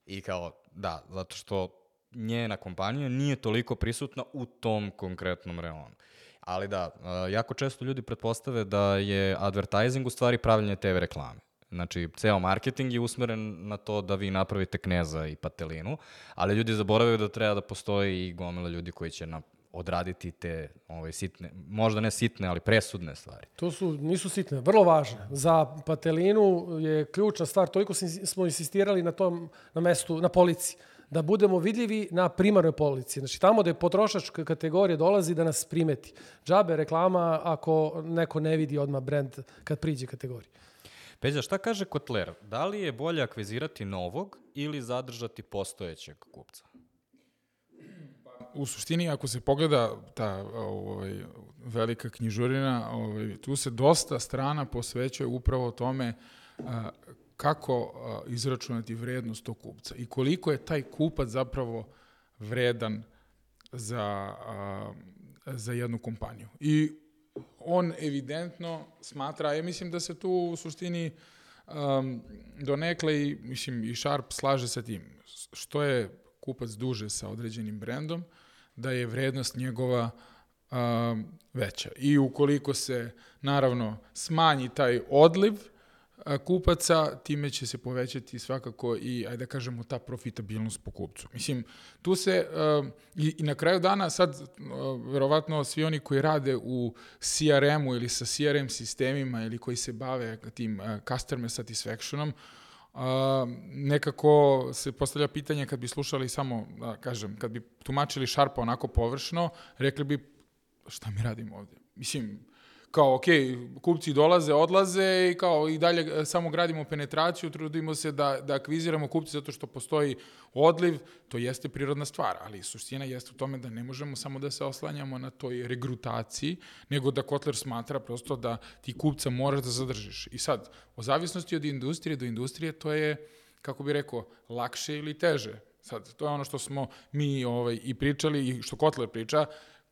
I kao, da, zato što njena kompanija nije toliko prisutna u tom konkretnom reonu. Ali da, jako često ljudi pretpostave da je advertising u stvari pravljanje TV reklame. Znači, ceo marketing je usmeren na to da vi napravite kneza i patelinu, ali ljudi zaboravaju da treba da postoji i gomila ljudi koji će na odraditi te ovaj, sitne, možda ne sitne, ali presudne stvari. To su, nisu sitne, vrlo važne. Za patelinu je ključna stvar, toliko smo insistirali na tom, na mestu, na polici da budemo vidljivi na primarnoj polici. Znači tamo da je potrošač kategorije dolazi da nas primeti. Džabe reklama ako neko ne vidi odmah brand kad priđe kategoriji. Peđa, šta kaže Kotler? Da li je bolje akvizirati novog ili zadržati postojećeg kupca? U suštini, ako se pogleda ta ovaj, velika knjižurina, ovaj, tu se dosta strana posvećuje upravo tome a, kako a, izračunati vrednost tog kupca i koliko je taj kupac zapravo vredan za, a, za jednu kompaniju. I on evidentno smatra, ja mislim da se tu u suštini um, donekle i, mislim, i Sharp slaže sa tim. Što je kupac duže sa određenim brendom, da je vrednost njegova um, veća. I ukoliko se, naravno, smanji taj odliv, kupaca, time će se povećati svakako i, ajde da kažemo, ta profitabilnost po kupcu. Mislim, tu se, uh, i, i na kraju dana sad, uh, verovatno svi oni koji rade u CRM-u ili sa CRM sistemima ili koji se bave tim uh, customer satisfactionom, Nekako se postavlja pitanje kad bi slušali samo, da kažem, kad bi tumačili šarpa onako površno, rekli bi šta mi radimo ovde? Mislim, kao, ok, kupci dolaze, odlaze i kao i dalje e, samo gradimo penetraciju, trudimo se da, da akviziramo kupci zato što postoji odliv, to jeste prirodna stvar, ali suština jeste u tome da ne možemo samo da se oslanjamo na toj regrutaciji, nego da Kotler smatra prosto da ti kupca moraš da zadržiš. I sad, o zavisnosti od industrije do industrije, to je, kako bi rekao, lakše ili teže. Sad, to je ono što smo mi ovaj, i pričali i što Kotler priča,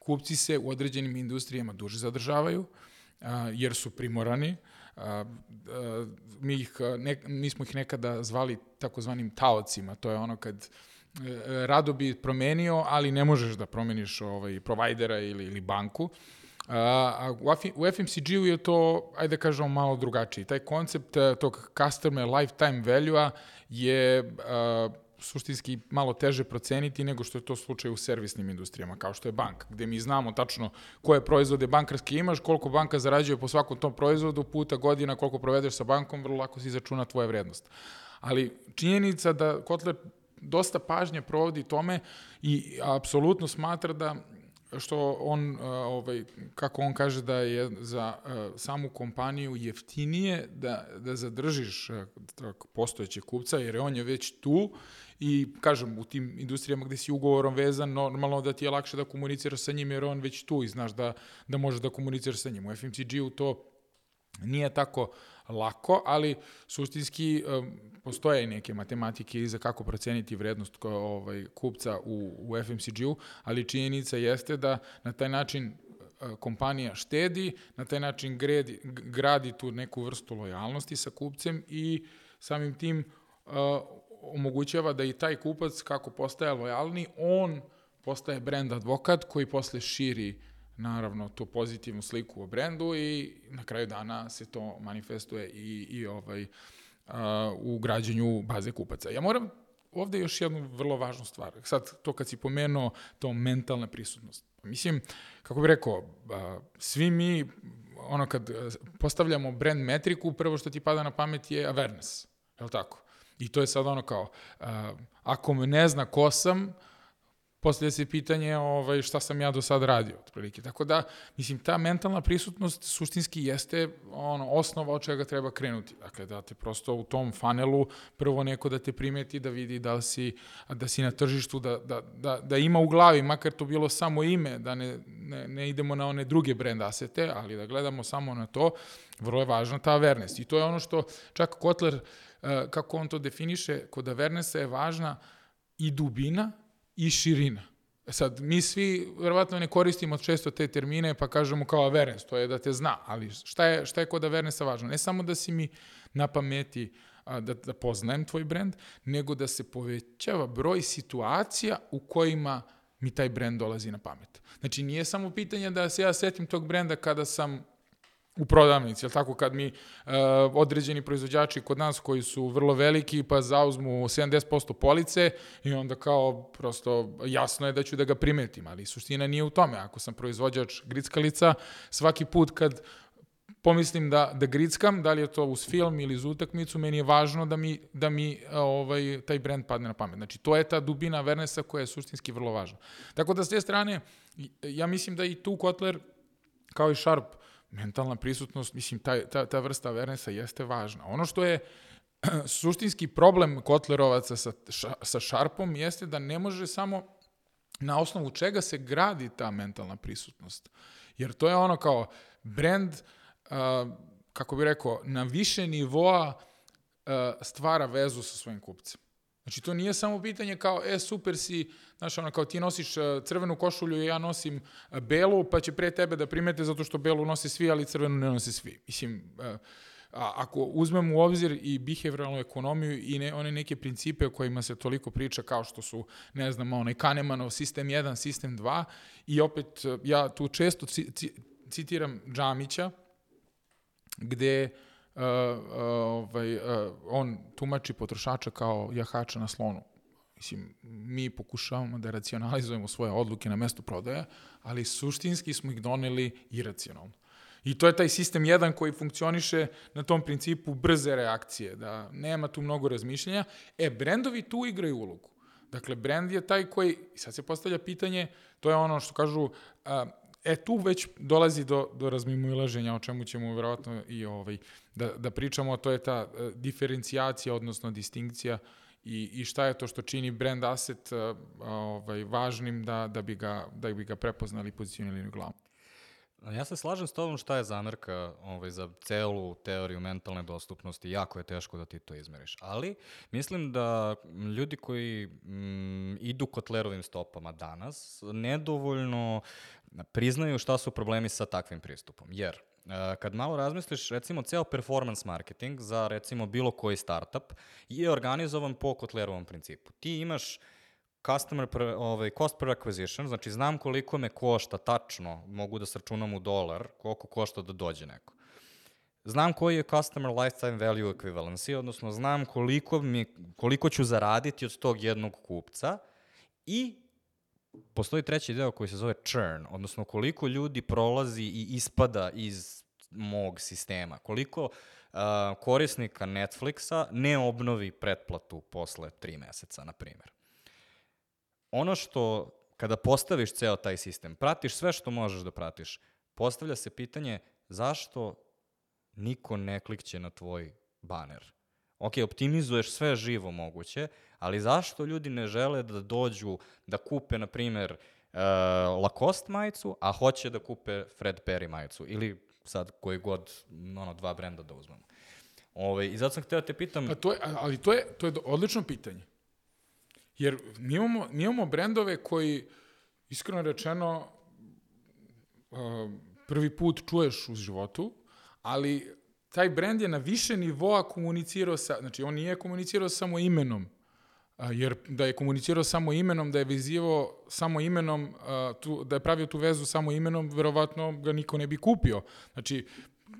kupci se u određenim industrijama duže zadržavaju, jer su primorani. Mi, ih, ne, mi smo ih nekada zvali takozvanim taocima, to je ono kad e, rado bi promenio, ali ne možeš da promeniš ovaj, provajdera ili, ili banku. A, u FMCG-u je to, ajde da kažemo, malo drugačiji. Taj koncept e, tog customer lifetime value-a je a, suštinski malo teže proceniti nego što je to slučaj u servisnim industrijama, kao što je bank, gde mi znamo tačno koje proizvode bankarske imaš, koliko banka zarađuje po svakom tom proizvodu, puta godina koliko provedeš sa bankom, vrlo lako se izračuna tvoja vrednost. Ali činjenica da Kotler dosta pažnje provodi tome i apsolutno smatra da što on, ovaj, kako on kaže da je za samu kompaniju jeftinije da, da zadržiš postojeće kupca, jer on je već tu i kažem, u tim industrijama gde si ugovorom vezan, normalno da ti je lakše da komuniciraš sa njim jer on već tu i znaš da, da možeš da komuniciraš sa njim. U FMCG-u to nije tako lako, ali suštinski postoje neke matematike za kako proceniti vrednost ovaj, kupca u, u FMCG-u, ali činjenica jeste da na taj način uh, kompanija štedi, na taj način gredi, gradi tu neku vrstu lojalnosti sa kupcem i samim tim uh, omogućava da i taj kupac, kako postaje lojalni, on postaje brand advokat koji posle širi naravno tu pozitivnu sliku o brendu i na kraju dana se to manifestuje i, i ovaj, u građenju baze kupaca. Ja moram ovde još jednu vrlo važnu stvar. Sad, to kad si pomenuo, to mentalna prisutnost. Mislim, kako bih rekao, svi mi, ono kad postavljamo brand metriku, prvo što ti pada na pamet je awareness, je li tako? I to je sad ono kao, uh, ako me ne zna ko sam, postavlja se pitanje ovaj, šta sam ja do sad radio, otprilike. Tako da, mislim, ta mentalna prisutnost suštinski jeste ono, osnova od čega treba krenuti. Dakle, da te prosto u tom fanelu prvo neko da te primeti, da vidi da li si, da si na tržištu, da, da, da, da ima u glavi, makar to bilo samo ime, da ne, ne, ne idemo na one druge brand asete, ali da gledamo samo na to, vrlo je važna ta awareness. I to je ono što čak Kotler uh, kako on to definiše, kod Avernesa je važna i dubina i širina. E sad, mi svi verovatno ne koristimo često te termine, pa kažemo kao awareness, to je da te zna, ali šta je, šta je kod Avernesa važno? Ne samo da si mi na pameti da, da poznajem tvoj brand, nego da se povećava broj situacija u kojima mi taj brand dolazi na pamet. Znači, nije samo pitanje da se ja setim tog brenda kada sam u prodavnici, jel tako, kad mi uh, određeni proizvođači kod nas koji su vrlo veliki pa zauzmu 70% police i onda kao prosto jasno je da ću da ga primetim, ali suština nije u tome. Ako sam proizvođač grickalica, svaki put kad pomislim da, da grickam, da li je to uz film ili uz utakmicu, meni je važno da mi, da mi ovaj, taj brand padne na pamet. Znači, to je ta dubina Vernesa koja je suštinski vrlo važna. Tako da, s te strane, ja mislim da i tu Kotler, kao i Sharp, mentalna prisutnost, mislim, ta, ta, ta vrsta Vernesa jeste važna. Ono što je (clears throat) suštinski problem Kotlerovaca sa, sa Sharpom jeste da ne može samo na osnovu čega se gradi ta mentalna prisutnost. Jer to je ono kao brand, uh, kako bi rekao, na više nivoa uh, stvara vezu sa svojim kupcem. Znači, to nije samo pitanje kao, e, super si, znaš, ono, kao ti nosiš uh, crvenu košulju i ja nosim uh, belu, pa će pre tebe da primete zato što belu nose svi, ali crvenu ne nose svi. Mislim, uh, a, ako uzmemo u obzir i behavioralnu ekonomiju i ne, one neke principe o kojima se toliko priča kao što su, ne znam, onaj Kahnemanov sistem 1, sistem 2 i opet ja tu često ci, ci, citiram Džamića gde uh, uh, ovaj, uh, on tumači potrošača kao jahača na slonu. Mislim, mi pokušavamo da racionalizujemo svoje odluke na mestu prodaje, ali suštinski smo ih doneli iracionalno. I to je taj sistem 1 koji funkcioniše na tom principu brze reakcije, da nema tu mnogo razmišljanja. E, brendovi tu igraju ulogu. Dakle, brend je taj koji, sad se postavlja pitanje, to je ono što kažu, a, e, tu već dolazi do, do razmimoilaženja, o čemu ćemo verovatno i ovaj, da, da pričamo, to je ta a, diferencijacija, odnosno distinkcija i, i šta je to što čini brand asset a, ovaj, važnim da, da, bi ga, da bi ga prepoznali i pozicionili u glavu. Ja se slažem s tobom šta je zamerka ovaj, za celu teoriju mentalne dostupnosti. Jako je teško da ti to izmeriš. Ali mislim da ljudi koji mm, idu kotlerovim stopama danas nedovoljno priznaju šta su problemi sa takvim pristupom. Jer e, kad malo razmisliš, recimo, ceo performance marketing za, recimo, bilo koji startup je organizovan po Kotlerovom principu. Ti imaš customer per, ovaj, cost per acquisition, znači znam koliko me košta tačno, mogu da sračunam u dolar, koliko košta da dođe neko. Znam koji je customer lifetime value equivalency, odnosno znam koliko, mi, koliko ću zaraditi od tog jednog kupca i postoji treći deo koji se zove churn, odnosno koliko ljudi prolazi i ispada iz mog sistema, koliko uh, korisnika Netflixa ne obnovi pretplatu posle tri meseca, na primjer ono što, kada postaviš ceo taj sistem, pratiš sve što možeš da pratiš, postavlja se pitanje zašto niko ne klikće na tvoj baner. Ok, optimizuješ sve živo moguće, ali zašto ljudi ne žele da dođu da kupe, na primer, uh, Lacoste majicu, a hoće da kupe Fred Perry majicu ili sad koji god, ono, dva brenda da uzmemo. Ove, I zato sam hteo da te pitam... A to je, ali to je, to je odlično pitanje. Jer mi imamo, mi imamo brendove koji, iskreno rečeno, uh, prvi put čuješ u životu, ali taj brend je na više nivoa komunicirao sa, znači on nije komunicirao samo imenom, jer da je komunicirao samo imenom, da je vezivao samo imenom, tu, da je pravio tu vezu samo imenom, verovatno ga niko ne bi kupio. Znači,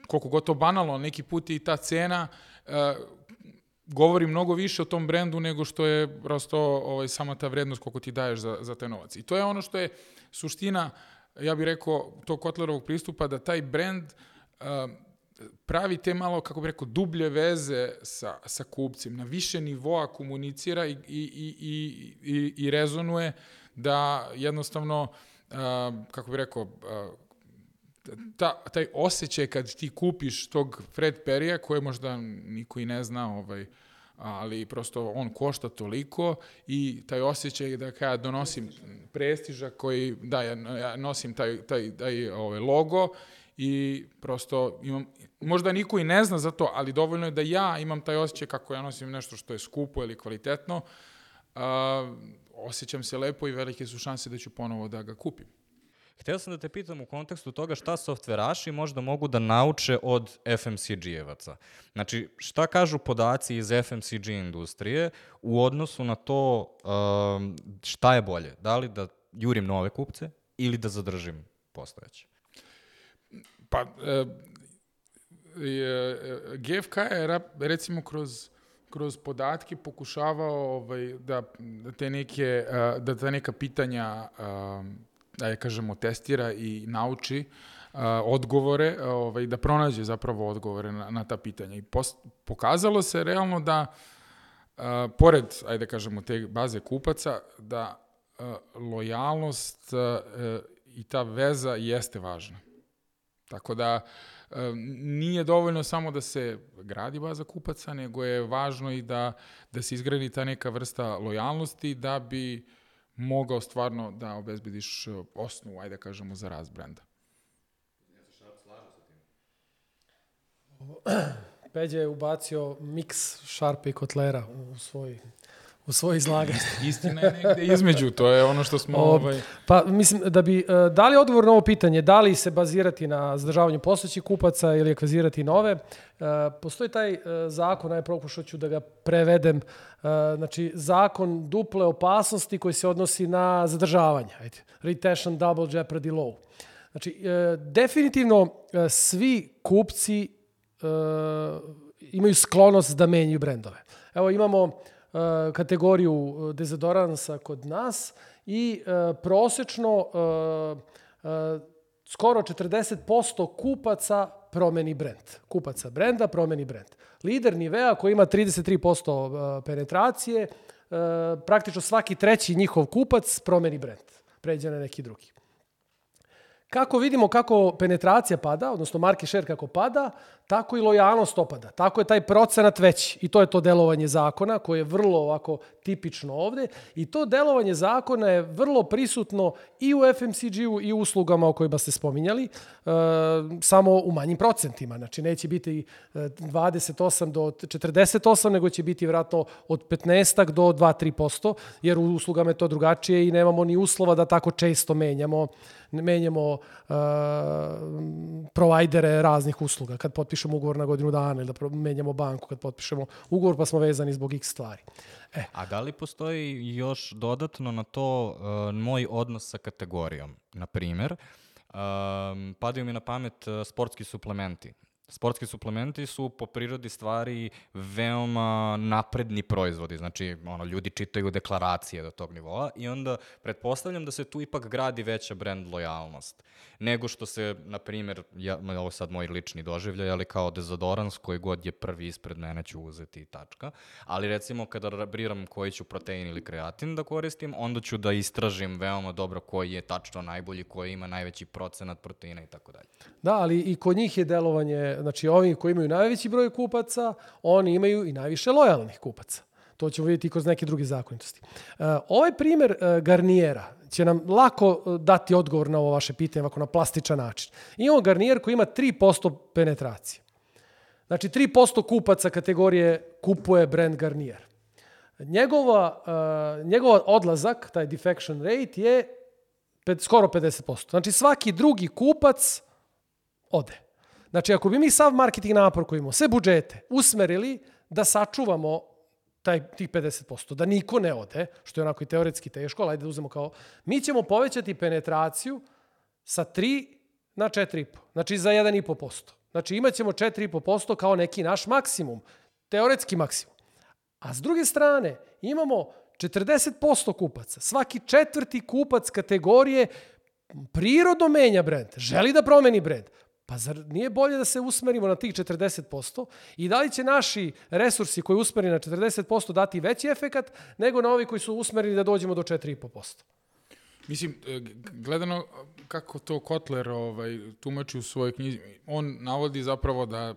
koliko gotovo banalno, neki put je i ta cena govori mnogo više o tom brendu nego što je prosto ovaj, sama ta vrednost koliko ti daješ za, za taj novac. I to je ono što je suština, ja bih rekao, tog Kotlerovog pristupa, da taj brend pravi te malo, kako bih rekao, dublje veze sa, sa kupcem, na više nivoa komunicira i, i, i, i, i, rezonuje da jednostavno, uh, kako bih rekao, uh, ta, taj osjećaj kad ti kupiš tog Fred Perija, koje možda niko i ne zna, ovaj, ali prosto on košta toliko i taj osjećaj da kada donosim prestiža koji, da, ja, ja nosim taj, taj, taj ovaj, logo i prosto imam, možda niko i ne zna za to, ali dovoljno je da ja imam taj osjećaj kako ja nosim nešto što je skupo ili kvalitetno, a, osjećam se lepo i velike su šanse da ću ponovo da ga kupim. Hteo sam da te pitam u kontekstu toga šta softveraši možda mogu da nauče od FMCG-evaca. Znači, šta kažu podaci iz FMCG industrije u odnosu na to um, šta je bolje? Da li da jurim nove kupce ili da zadržim postojeće? Pa, e, e, GFK je recimo kroz kroz podatke pokušavao ovaj, da, da te neke, da ta neka pitanja da je kažemo testira i nauči odgovore, ovaj, da pronađe zapravo odgovore na, na ta pitanja. I pos, pokazalo se realno da, pored, ajde da kažemo, te baze kupaca, da lojalnost i ta veza jeste važna. Tako da, nije dovoljno samo da se gradi baza kupaca, nego je važno i da, da se izgradi ta neka vrsta lojalnosti da bi mogao stvarno da obezbediš osnovu, ajde da kažemo, za rast brenda. Peđa je ubacio miks šarpe i kotlera u svoj u svoj izlaganje. Istina je negde između, to je ono što smo... ovaj... Pa mislim da bi uh, dali odgovor na ovo pitanje, da li se bazirati na zadržavanju postojećih kupaca ili akvizirati nove, uh, postoji taj uh, zakon, aj pokušao ću da ga prevedem, znači zakon duple opasnosti koji se odnosi na zadržavanje, ajde, retention double jeopardy law. Znači, definitivno svi kupci imaju sklonost da menjaju brendove. Evo imamo E, kategoriju e, dezodoransa kod nas i e, prosečno skoro 40% kupaca promeni brend. Kupaca brenda promeni brend. Lider Nivea koji ima 33% penetracije, praktično svaki treći njihov kupac promeni brend. Pređe na neki drugi. Kako vidimo kako penetracija pada, odnosno market share kako pada, tako i lojalnost opada. Tako je taj procenat veći. I to je to delovanje zakona koje je vrlo ovako tipično ovde. I to delovanje zakona je vrlo prisutno i u FMCG-u i u uslugama o kojima ste spominjali, e, samo u manjim procentima. Znači neće biti 28 do 48, nego će biti vratno od 15 do 2-3%, jer u uslugama je to drugačije i nemamo ni uslova da tako često menjamo menjamo uh, provajdere raznih usluga. Kad potpišemo ugovor na godinu dana ili da menjamo banku, kad potpišemo ugovor pa smo vezani zbog x stvari. E. A da li postoji još dodatno na to uh, moj odnos sa kategorijom? Na primer, um, padaju mi na pamet uh, sportski suplementi. Sportski suplementi su po prirodi stvari veoma napredni proizvodi, znači ono, ljudi čitaju deklaracije do tog nivoa i onda pretpostavljam da se tu ipak gradi veća brand lojalnost nego što se, na primjer, ja, ovo sad moj lični doživljaj, ali kao dezodorans koji god je prvi ispred mene ću uzeti i tačka, ali recimo kada biram koji ću protein ili kreatin da koristim, onda ću da istražim veoma dobro koji je tačno najbolji, koji ima najveći procenat proteina i tako dalje. Da, ali i kod njih je delovanje znači ovi koji imaju najveći broj kupaca, oni imaju i najviše lojalnih kupaca. To ćemo vidjeti kroz neke druge zakonitosti. Uh, ovaj primer uh, Garniera će nam lako uh, dati odgovor na ovo vaše pitanje, ovako na plastičan način. Imamo Garnier koji ima 3% penetracije. Znači 3% kupaca kategorije kupuje brand Garnier. Njegova, uh, njegova odlazak, taj defection rate je pet, skoro 50%. Znači svaki drugi kupac ode. Znači, ako bi mi sav marketing napor koji imamo, sve budžete, usmerili da sačuvamo taj, tih 50%, da niko ne ode, što je onako i teoretski teško, ali ajde da uzmemo kao, mi ćemo povećati penetraciju sa 3 na 4,5, znači za 1,5%. Znači imat ćemo 4,5% kao neki naš maksimum, teoretski maksimum. A s druge strane, imamo 40% kupaca. Svaki četvrti kupac kategorije prirodno menja brend, želi da promeni brend. Pa zar nije bolje da se usmerimo na tih 40% i da li će naši resursi koji usmeri na 40% dati veći efekat nego na ovi koji su usmereni da dođemo do 4,5%? Mislim, e, gledano kako to Kotler ovaj, tumači u svojoj knjizi, on navodi zapravo da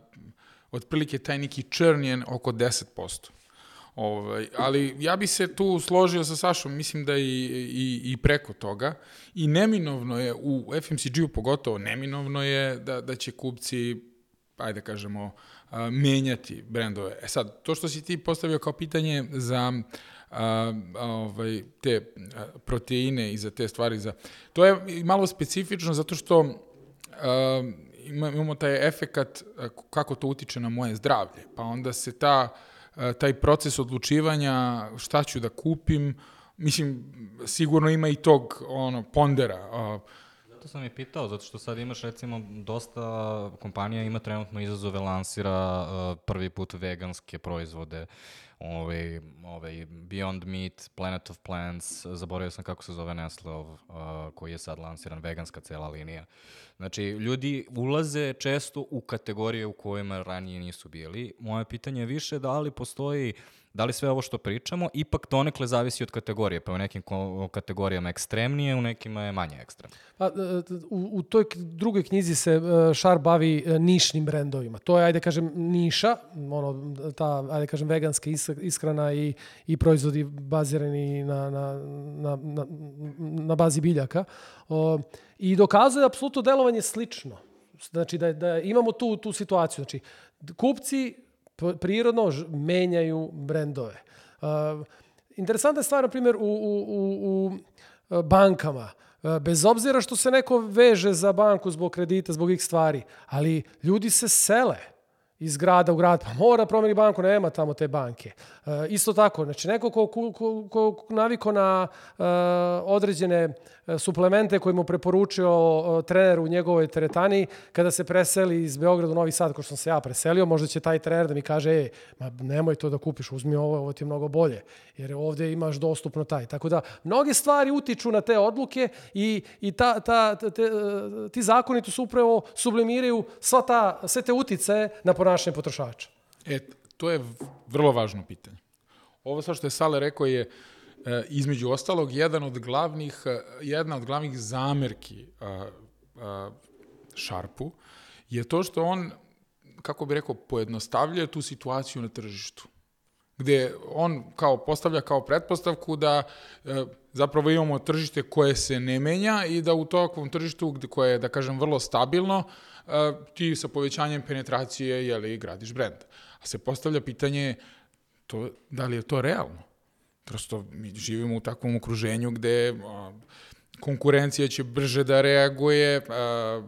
otprilike taj neki črn je oko 10%. Ovaj, ali ja bi se tu složio sa Sašom, mislim da i, i, i preko toga. I neminovno je, u FMCG-u pogotovo, neminovno je da, da će kupci, ajde da kažemo, a, menjati brendove. E sad, to što si ti postavio kao pitanje za a, a, ovaj, te a, proteine i za te stvari, za, to je malo specifično zato što a, imamo taj efekat kako to utiče na moje zdravlje. Pa onda se ta E, taj proces odlučivanja šta ću da kupim, mislim, sigurno ima i tog ono, pondera. To sam i pitao, zato što sad imaš recimo dosta kompanija ima trenutno izazove, lansira uh, prvi put veganske proizvode. Ovaj, ovaj Beyond Meat, Planet of Plants, zaboravio sam kako se zove Nestlov, uh, koji je sad lansiran, veganska cela linija. Znači, ljudi ulaze često u kategorije u kojima ranije nisu bili. Moje pitanje je više da li postoji da li sve ovo što pričamo ipak donekle zavisi od kategorije, pa u nekim kategorijama ekstremnije, u nekima je manje ekstremno. Pa, e, u, u toj drugoj knjizi se e, Šar bavi e, nišnim brendovima. To je, ajde kažem, niša, ono, ta, ajde kažem, veganska ishrana i, i proizvodi bazirani na, na, na, na, na bazi biljaka. I dokazuje apsolutno delovanje slično. Znači, da, da imamo tu, tu situaciju. Znači, kupci prirodno menjaju brendove. Interesantna stvar, na primjer, u, u, u, u uh, bankama. Uh, bez obzira što se neko veže za banku zbog kredita, zbog ih stvari, ali ljudi se sele iz grada u grad, pa mora promeni banku, nema tamo te banke. E, isto tako, znači neko ko, ko, ko, ko naviko na e, određene e, suplemente koje mu preporučio e, trener u njegovoj teretani, kada se preseli iz Beograda u Novi Sad, ko što sam se ja preselio, možda će taj trener da mi kaže, ej, ma nemoj to da kupiš, uzmi ovo, ovo ti je mnogo bolje, jer ovde imaš dostupno taj. Tako da, mnoge stvari utiču na te odluke i, i ta, ta, te, e, ti zakoni tu su upravo sublimiraju sva ta, sve te utice na ponašanje potrošača. E, to je vrlo važno pitanje. Ovo sa što je Sale rekao je e, između ostalog jedan od glavnih e, jedna od glavnih zamerki a, Sharpu je to što on kako bi rekao pojednostavljuje tu situaciju na tržištu gde on kao postavlja kao pretpostavku da e, zapravo imamo tržište koje se ne menja i da u tokvom tržištu gde, koje je, da kažem, vrlo stabilno, e, ti sa povećanjem penetracije, jeli, gradiš brend. A se postavlja pitanje to, da li je to realno? Prosto mi živimo u takvom okruženju gde a, konkurencija će brže da reaguje a,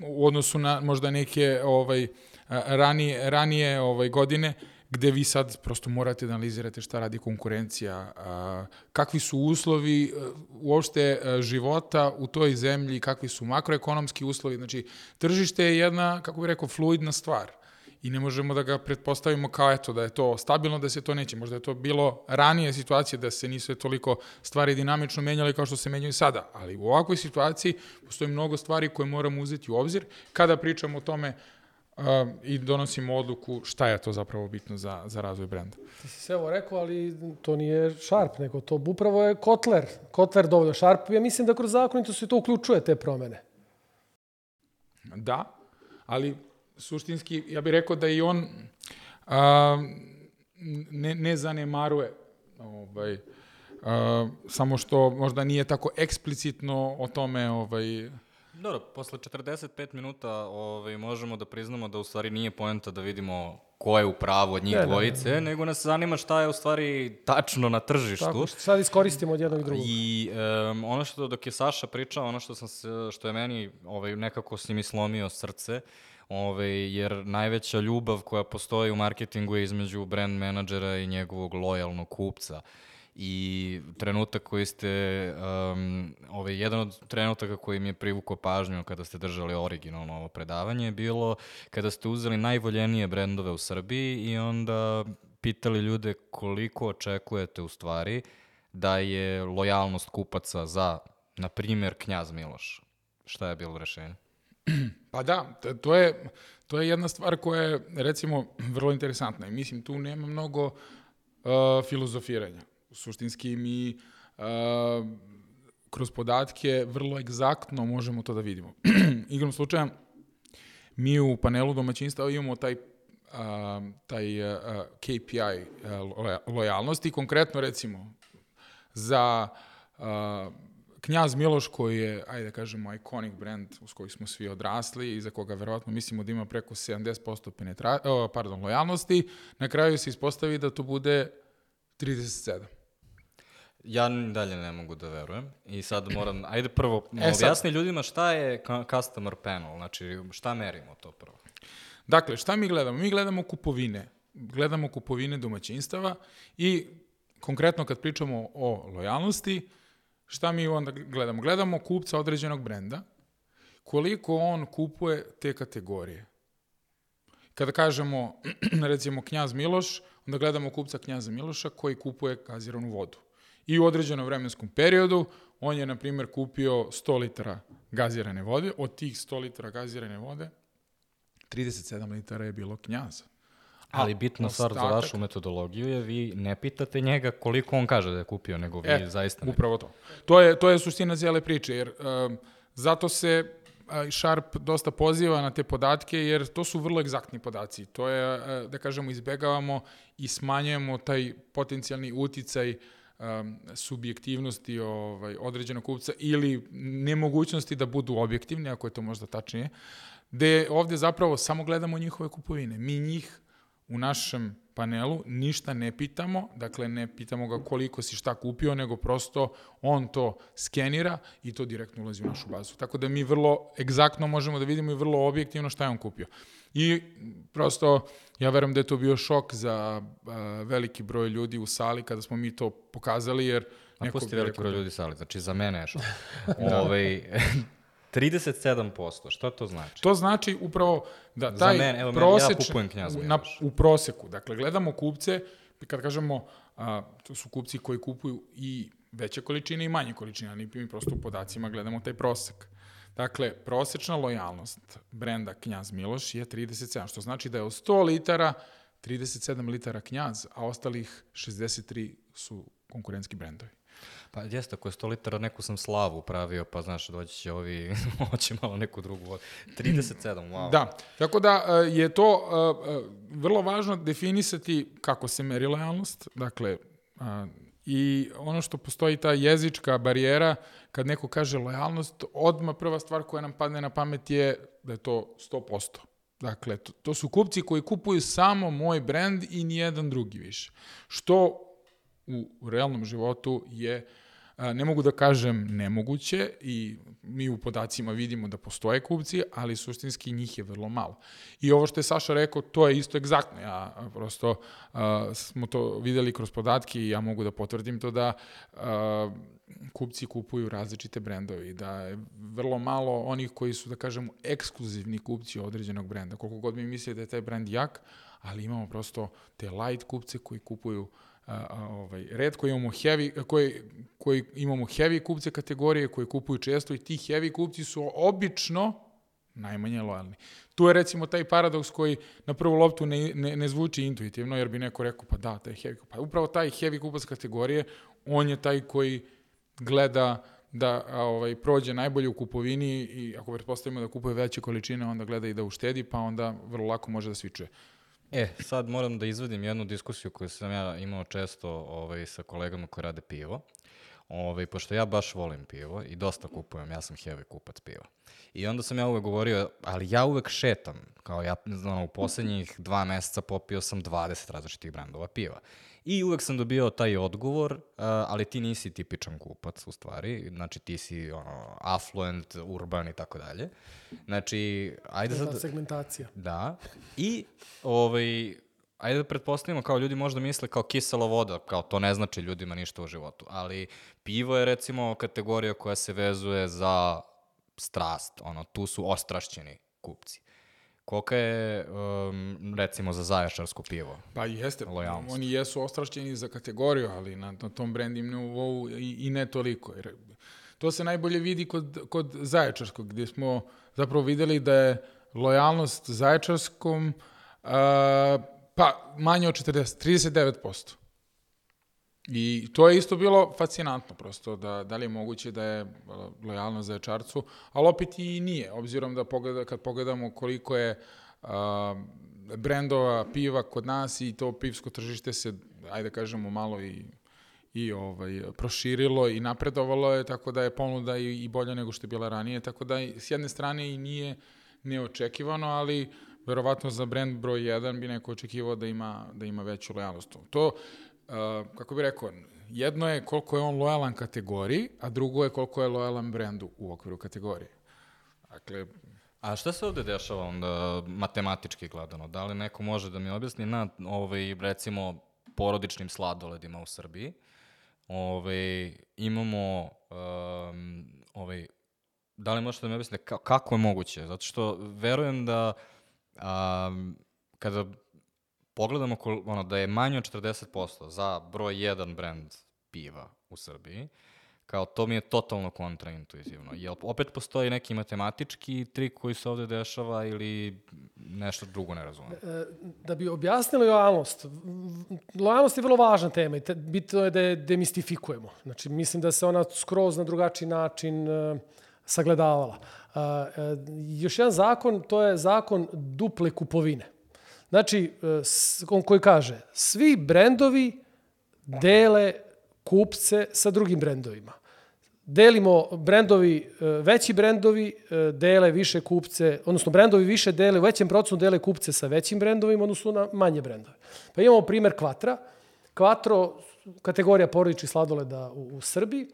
u odnosu na možda neke ovaj, ranije, ranije ovaj, godine, gde vi sad prosto morate da analizirate šta radi konkurencija, a, kakvi su uslovi a, uopšte a, života u toj zemlji, kakvi su makroekonomski uslovi. Znači, tržište je jedna, kako bih rekao, fluidna stvar i ne možemo da ga pretpostavimo kao eto da je to stabilno, da se to neće. Možda je to bilo ranije situacije da se nisu toliko stvari dinamično menjale kao što se menjaju sada, ali u ovakvoj situaciji postoji mnogo stvari koje moramo uzeti u obzir kada pričamo o tome uh, i donosimo odluku šta je to zapravo bitno za, za razvoj brenda. Ti si sve ovo rekao, ali to nije Sharp, nego to upravo je Kotler. Kotler dovoljno Sharp. Ja mislim da kroz zakonito se to uključuje te promene. Da, ali suštinski, ja bih rekao da i on a, ne, ne zanemaruje ovaj, a, samo što možda nije tako eksplicitno o tome ovaj, Dobro, posle 45 minuta ovaj, možemo da priznamo da u stvari nije poenta da vidimo ko je u pravu od njih ne, dvojice, ne, ne, ne. nego nas zanima šta je u stvari tačno na tržištu. Tako, sad iskoristimo od jednog i drugog. I um, ono što dok je Saša pričao, ono što, sam se, što je meni ovaj, nekako si mi slomio srce, Ove, jer najveća ljubav koja postoji u marketingu je između brand menadžera i njegovog lojalnog kupca. I trenutak koji ste, um, ovaj, jedan od trenutaka koji mi je privukao pažnju kada ste držali originalno ovo predavanje je bilo kada ste uzeli najvoljenije brendove u Srbiji i onda pitali ljude koliko očekujete u stvari da je lojalnost kupaca za, na primjer, Knjaz Miloš. Šta je bilo rešenje? (clears throat) Pa da, to je, to je jedna stvar koja je, recimo, (clears throat) vrlo interesantna. I mislim, tu nema mnogo uh, filozofiranja. Suštinski mi uh, kroz podatke vrlo egzaktno možemo to da vidimo. (clears throat) Igrom slučaja, mi u panelu domaćinstva imamo taj uh, taj uh, KPI uh, lojalnosti, konkretno recimo za uh, Knjaz Miloš koji je, ajde da kažemo, iconic brand uz koji smo svi odrasli i za koga verovatno mislimo da ima preko 70% penetra, pardon, lojalnosti, na kraju se ispostavi da to bude 37. Ja dalje ne mogu da verujem i sad (clears throat) moram, ajde prvo, e, objasni ljudima šta je customer panel, znači šta merimo to prvo? Dakle, šta mi gledamo? Mi gledamo kupovine, gledamo kupovine domaćinstava i konkretno kad pričamo o lojalnosti, Šta mi onda gledamo? Gledamo kupca određenog brenda, koliko on kupuje te kategorije. kada kažemo, (clears throat) recimo, Knjaz Miloš, onda gledamo kupca Knjaza Miloša koji kupuje gaziranu vodu. I u određenom vremenskom periodu on je, na primjer, kupio 100 litara gazirane vode. Od tih 100 litara gazirane vode, 37 litara je bilo Knjaza. Ali bitna stvar za vašu metodologiju je vi ne pitate njega koliko on kaže da je kupio, nego vi E, zaista ne. Upravo to. To je, to je suština cijele priče, jer um, zato se Sharp dosta poziva na te podatke, jer to su vrlo egzaktni podaci. To je, a, da kažemo, izbegavamo i smanjujemo taj potencijalni uticaj um, subjektivnosti ovaj, određenog kupca ili nemogućnosti da budu objektivni, ako je to možda tačnije, gde ovde zapravo samo gledamo njihove kupovine. Mi njih u našem panelu ništa ne pitamo, dakle ne pitamo ga koliko si šta kupio, nego prosto on to skenira i to direktno ulazi u našu bazu. Tako da mi vrlo egzaktno možemo da vidimo i vrlo objektivno šta je on kupio. I prosto ja verujem da je to bio šok za uh, veliki broj ljudi u sali kada smo mi to pokazali, jer A pusti veliki broj da- ljudi sali, znači za mene je šok. (laughs) ovaj, (laughs) 37%, šta to znači? To znači upravo da Za taj mene, evo, meni- ja u, na, u proseku, dakle, gledamo kupce, kad kažemo, a, to su kupci koji kupuju i veće količine i manje količine, ali mi prosto u podacima gledamo taj prosek. Dakle, prosečna lojalnost brenda Knjaz Miloš je 37, što znači da je od 100 litara 37 litara Knjaz, a ostalih 63 su konkurentski brendovi. Pa jeste, ako je 100 litara neku sam slavu pravio, pa znaš, doći će ovi, (laughs) hoće malo neku drugu vodu. 37, wow. Da, tako da e, je to e, e, vrlo važno definisati kako se meri lojalnost, dakle, i ono što postoji ta jezička barijera, kad neko kaže lojalnost, odma prva stvar koja nam padne na pamet je da je to 100%. Dakle, to, to su kupci koji kupuju samo moj brand i nijedan drugi više. Što u, realnom životu je ne mogu da kažem nemoguće i mi u podacima vidimo da postoje kupci, ali suštinski njih je vrlo malo. I ovo što je Saša rekao, to je isto egzaktno. Ja prosto a, smo to videli kroz podatke i ja mogu da potvrdim to da a, kupci kupuju različite brendove i da je vrlo malo onih koji su, da kažemo, ekskluzivni kupci određenog brenda. Koliko god mi misli da je taj brend jak, ali imamo prosto te light kupce koji kupuju a, a, ovaj, redko imamo heavy, koji, koji imamo heavy kupce kategorije koji kupuju često i ti heavy kupci su obično najmanje lojalni. Tu je recimo taj paradoks koji na prvu loptu ne, ne, ne zvuči intuitivno, jer bi neko rekao, pa da, taj heavy kupac. Pa upravo taj heavy kupac kategorije, on je taj koji gleda da a, ovaj, prođe najbolje u kupovini i ako pretpostavimo da kupuje veće količine, onda gleda i da uštedi, pa onda vrlo lako može da svičuje. E, sad moram da izvadim jednu diskusiju koju sam ja imao često ovaj, sa kolegama koji rade pivo. Ovaj, pošto ja baš volim pivo i dosta kupujem, ja sam heavy kupac piva. I onda sam ja uvek govorio, ali ja uvek šetam, kao ja, ono, u poslednjih dva meseca popio sam 20 različitih brandova piva. I uvek sam dobio taj odgovor, uh, ali ti nisi tipičan kupac u stvari, znači ti si ono, affluent, urban i tako dalje. Znači, ajde sad... segmentacija. Da. I, ovaj, ajde da pretpostavimo kao ljudi možda misle kao kisela voda, kao to ne znači ljudima ništa u životu, ali pivo je recimo kategorija koja se vezuje za strast, ono, tu su ostrašćeni kupci. Kolika je, um, recimo, za zaječarsko pivo? Pa jeste, Lojalnost. oni jesu ostrašćeni za kategoriju, ali na, na tom branding nivou i, i ne toliko. Jer to se najbolje vidi kod, kod Zaječarskog, gdje smo zapravo videli da je lojalnost Zaječarskom uh, pa manje od 40, 39%. I to je isto bilo fascinantno prosto, da, da li je moguće da je a, lojalnost za Ječarcu, ali opet i nije, obzirom da pogleda, kad pogledamo koliko je a, brendova piva kod nas i to pivsko tržište se, ajde da kažemo, malo i i ovaj proširilo i napredovalo je tako da je ponuda i, i bolja nego što je bila ranije tako da s jedne strane i nije neočekivano ali verovatno za brend broj 1 bi neko očekivao da ima da ima veću lojalnost to kako bih rekao jedno je koliko je on lojalan kategoriji a drugo je koliko je lojalan brendu u okviru kategorije dakle A šta se ovde dešava onda matematički gledano? Da li neko može da mi objasni na ovaj, recimo porodičnim sladoledima u Srbiji? Ovaj, imamo um, ovaj, da li možete da mi objasnite ka, kako je moguće? Zato što verujem da um, kada pogledamo kol, ono, da je manje od 40% za broj 1 brand piva u Srbiji, kao to mi je totalno kontraintuitivno. Jel opet postoji neki matematički trik koji se ovde dešava ili nešto drugo ne razumem? E, Da bi objasnili lojalnost, lojalnost je vrlo važna tema i te, bitno je da je demistifikujemo. Znači, mislim da se ona skroz na drugačiji način uh, sagledavala. Uh, još jedan zakon, to je zakon duple kupovine. Znači, uh, on koji kaže, svi brendovi dele kupce sa drugim brendovima. Delimo brendovi, veći brendovi dele više kupce, odnosno brendovi više dele, u većem procentu dele kupce sa većim brendovima, odnosno na manje brendove. Pa imamo primer Kvatra. Quattro, kategorija porodičnih sladoleda u, u Srbiji.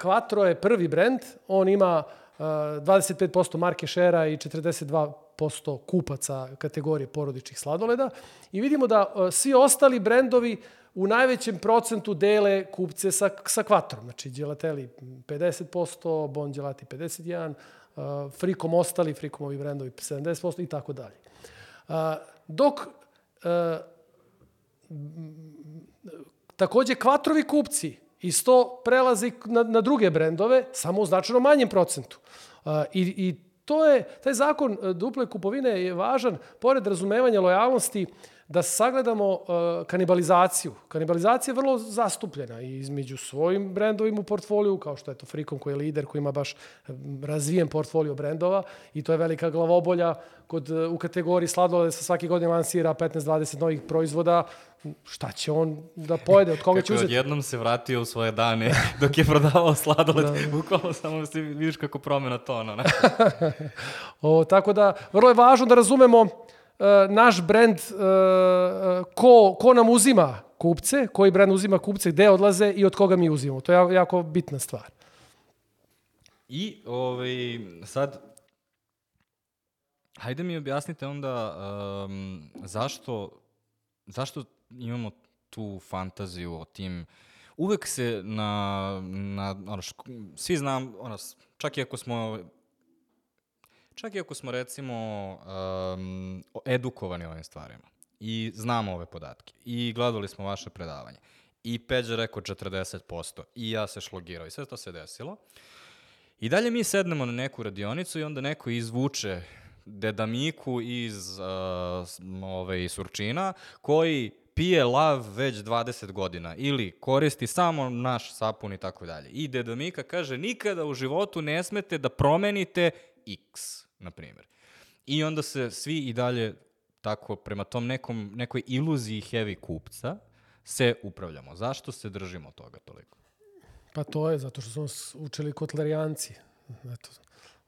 Quattro je prvi brend, on ima 25% marke šera i 42% kupaca kategorije porodičnih sladoleda. I vidimo da svi ostali brendovi u najvećem procentu dele kupce sa, sa kvatrom. Znači, Gelateli 50%, Bon Gelati 51%, uh, Frikom ostali, Frikomovi brendovi 70% i tako dalje. Uh, dok uh, takođe kvatrovi kupci isto prelazi na, na druge brendove, samo u značajno manjem procentu. I, I to je, taj zakon duple kupovine je važan, pored razumevanja lojalnosti, da sagledamo uh, kanibalizaciju. Kanibalizacija je vrlo zastupljena i između svojim brendovima u portfoliju, kao što je to Frikom koji je lider, koji ima baš razvijen portfolio brendova i to je velika glavobolja kod, u kategoriji sladoleda sa svake godine lansira 15-20 novih proizvoda. Šta će on da pojede, od koga kako će uzeti? Kako odjednom se vratio u svoje dane (laughs) dok je prodavao sladoled, da, da. bukvalno samo si vidiš kako promena tona. Ne? o, tako da, vrlo je važno da razumemo E, naš brend, e, ko, ko nam uzima kupce, koji brend uzima kupce, gde odlaze i od koga mi uzimamo. To je jako bitna stvar. I ovaj, sad, hajde mi objasnite onda um, zašto, zašto imamo tu fantaziju o tim uvek se na, na ono, ško, svi znam, ono, čak i ako smo Čak i ako smo recimo um, edukovani ovim stvarima i znamo ove podatke i gledali smo vaše predavanje i Peđa rekao 40% i ja se šlogirao i sve to se desilo. I dalje mi sednemo na neku radionicu i onda neko izvuče dedamiku iz uh, ove, Surčina koji pije lav već 20 godina ili koristi samo naš sapun i tako dalje. I dedamika kaže nikada u životu ne smete da promenite X, na primjer. I onda se svi i dalje tako prema tom nekom, nekoj iluziji heavy kupca se upravljamo. Zašto se držimo toga toliko? Pa to je zato što smo učili kotlerijanci. Eto,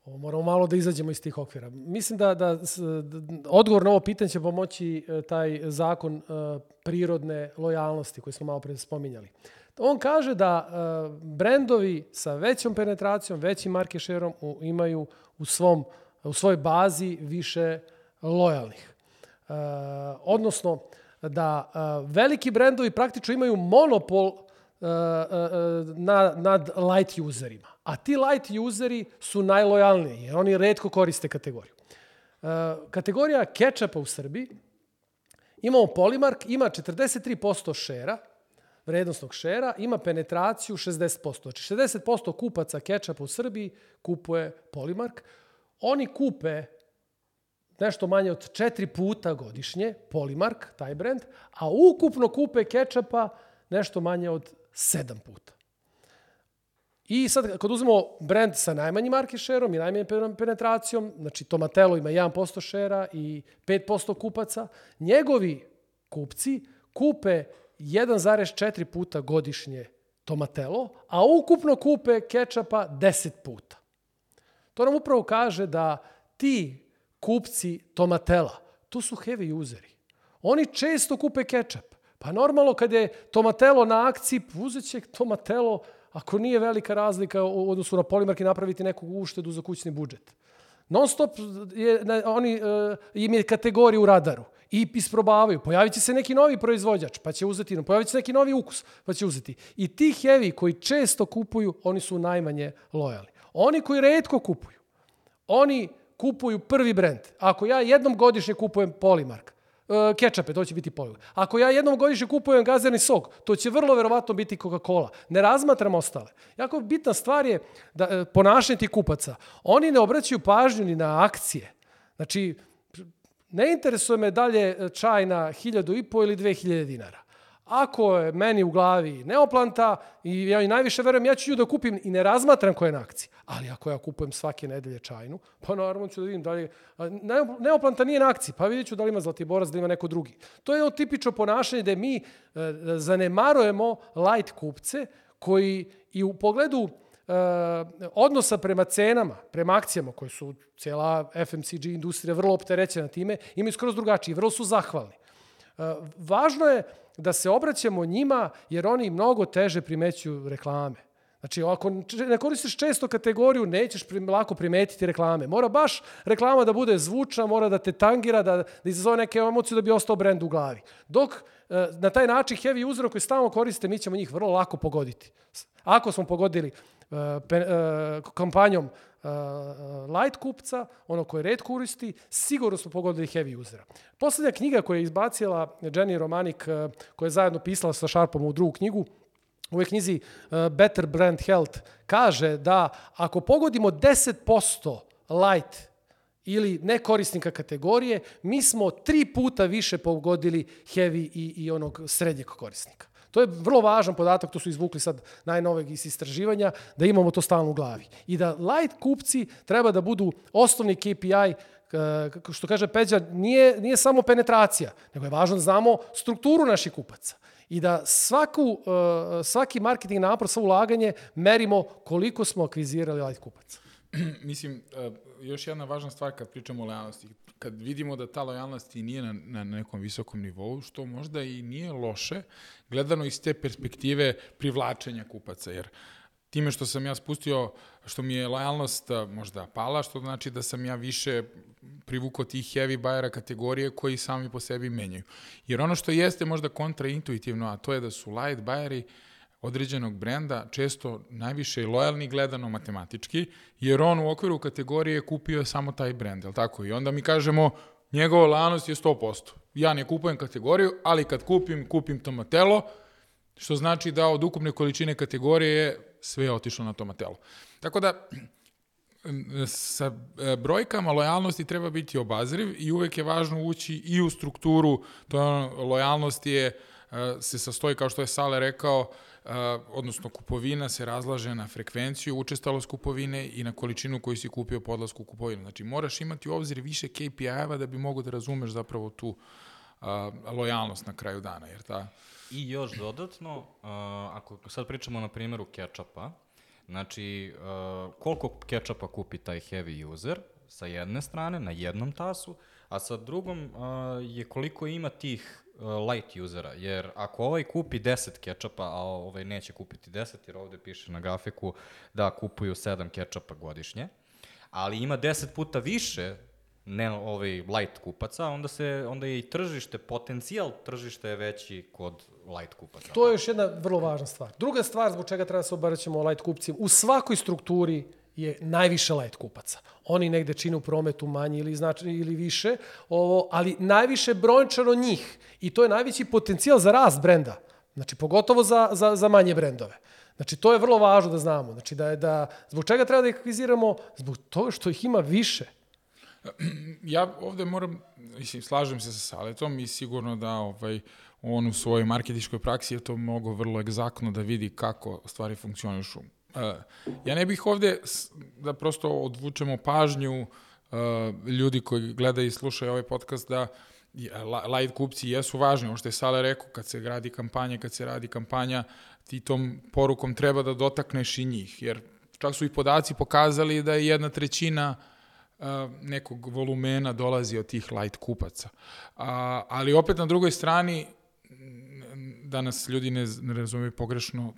ovo moramo malo da izađemo iz tih okvira. Mislim da, da, da odgovor na ovo pitanje će pomoći e, taj zakon uh, prirodne lojalnosti koji smo malo pre spominjali. On kaže da uh, brendovi sa većom penetracijom, većim market imaju u, svom, u svojoj bazi više lojalnih. Odnosno, da veliki brendovi praktično imaju monopol na, nad light userima. A ti light useri su najlojalniji, jer oni redko koriste kategoriju. Uh, kategorija ketchupa u Srbiji, imamo Polimark, ima 43% šera, vrednostnog šera, ima penetraciju 60%. Znači 60% kupaca kečapa u Srbiji kupuje Polimark. Oni kupe nešto manje od četiri puta godišnje, Polimark, taj brend, a ukupno kupe kečapa nešto manje od sedam puta. I sad, kad uzmemo brend sa najmanjim market share-om i najmanjim penetracijom, znači Tomatelo ima 1% šera i 5% kupaca, njegovi kupci kupe 1,4 puta godišnje tomatelo, a ukupno kupe kečapa 10 puta. To nam upravo kaže da ti kupci tomatela, to su heavy useri. Oni često kupe kečap. Pa normalno kad je tomatelo na akciji, uzet će tomatelo ako nije velika razlika u odnosu na polimarke napraviti neku uštedu za kućni budžet. Non stop je, oni, uh, im je kategorija u radaru i isprobavaju. Pojavit će se neki novi proizvođač, pa će uzeti, pojavit će se neki novi ukus, pa će uzeti. I ti heavy koji često kupuju, oni su najmanje lojalni. Oni koji redko kupuju, oni kupuju prvi brend. Ako ja jednom godišnje kupujem Polimark, e, kečape, to će biti pogled. Ako ja jednom godišnje kupujem gazirani sok, to će vrlo verovatno biti Coca-Cola. Ne razmatram ostale. Jako bitna stvar je da e, ponašanje tih kupaca. Oni ne obraćaju pažnju ni na akcije. Znači, ne interesuje me dalje čaj na hiljadu i po ili dve hiljade dinara. Ako je meni u glavi neoplanta i ja i najviše verujem, ja ću ju da kupim i ne razmatram koje je na akciji. Ali ako ja kupujem svake nedelje čajnu, pa naravno ću da vidim da li... Neoplanta nije na akciji, pa vidjet ću da li ima Zlatiborac, da ima neko drugi. To je tipično ponašanje da mi e, zanemarujemo light kupce koji i u pogledu e, odnosa prema cenama, prema akcijama koje su cijela FMCG industrija vrlo opterećena time, imaju skroz drugačiji, vrlo su zahvalni. E, važno je da se obraćamo njima jer oni mnogo teže primećuju reklame. Znači, ako ne koristiš često kategoriju, nećeš prim, lako primetiti reklame. Mora baš reklama da bude zvučna, mora da te tangira, da, da izazove neke emocije da bi ostao brend u glavi. Dok e, na taj način heavy user koji stalno koriste, mi ćemo njih vrlo lako pogoditi. Ako smo pogodili uh, pe, uh, kampanjom light kupca, ono koje red koristi, sigurno smo pogodili heavy usera. Poslednja knjiga koju je izbacila Jenny Romanik, koja je zajedno pisala sa Sharpom u drugu knjigu, u ovoj knjizi Better Brand Health, kaže da ako pogodimo 10% light ili nekorisnika kategorije, mi smo tri puta više pogodili heavy i, i onog srednjeg korisnika. To je vrlo važan podatak, to su izvukli sad najnoveg iz istraživanja, da imamo to stalno u glavi. I da light kupci treba da budu osnovni KPI što kaže Peđa, nije, nije samo penetracija, nego je važno da znamo strukturu naših kupaca i da svaku, svaki marketing napor, sva ulaganje merimo koliko smo akvizirali light kupaca. (clears throat) Mislim, još jedna važna stvar kad pričamo o lojalnosti. Kad vidimo da ta lojalnost i nije na, na nekom visokom nivou, što možda i nije loše, gledano iz te perspektive privlačenja kupaca, jer time što sam ja spustio, što mi je lojalnost možda pala, što znači da sam ja više privukao tih heavy buyera kategorije koji sami po sebi menjaju. Jer ono što jeste možda kontraintuitivno, a to je da su light buyeri uh, određenog brenda često najviše i lojalni gledano matematički, jer on u okviru kategorije kupio samo taj brend, je tako? I onda mi kažemo, njegova lojalnost je 100%. Ja ne kupujem kategoriju, ali kad kupim, kupim tomatelo, što znači da od ukupne količine kategorije sve je otišlo na tomatelo. Tako da, sa brojkama lojalnosti treba biti obazriv i uvek je važno ući i u strukturu, to je lojalnost je, se sastoji, kao što je Sale rekao, odnosno kupovina se razlaže na frekvenciju, učestalost kupovine i na količinu koju si kupio po odlasku u kupovinu. Znači, moraš imati u obzir više KPI-eva da bi mogo da razumeš zapravo tu a, lojalnost na kraju dana, jer ta... I još dodatno, a, ako sad pričamo na primjeru kečapa, znači, a, koliko kečapa kupi taj heavy user sa jedne strane, na jednom tasu, a sa drugom a, je koliko ima tih Uh, light usera, jer ako ovaj kupi 10 kečapa, a ovaj neće kupiti 10, jer ovde piše na grafiku da kupuju 7 kečapa godišnje, ali ima 10 puta više ne ovaj light kupaca, onda se onda je i tržište, potencijal tržišta je veći kod light kupaca. To je još jedna vrlo važna stvar. Druga stvar zbog čega treba da se obraćamo light kupcima, u svakoj strukturi je najviše light kupaca. Oni negde čine u prometu manje ili, znači, ili više, ovo, ali najviše brojčano njih. I to je najveći potencijal za rast brenda. Znači, pogotovo za, za, za manje brendove. Znači, to je vrlo važno da znamo. Znači, da je da, zbog čega treba da ih akviziramo? Zbog toga što ih ima više. (clears throat) Ja ovde moram, mislim, slažem se sa Saletom i sigurno da ovaj, on u svojoj marketičkoj praksi je to mogo vrlo egzaktno da vidi kako stvari funkcionišu ja ne bih ovde da prosto odvučemo pažnju ljudi koji gledaju i slušaju ovaj podcast da light kupci jesu važni, ono što je Sale rekao, kad se gradi kampanja, kad se radi kampanja, ti tom porukom treba da dotakneš i njih, jer čak su i podaci pokazali da je jedna trećina nekog volumena dolazi od tih light kupaca. A, ali opet na drugoj strani, da nas ljudi ne, ne razumiju pogrešno,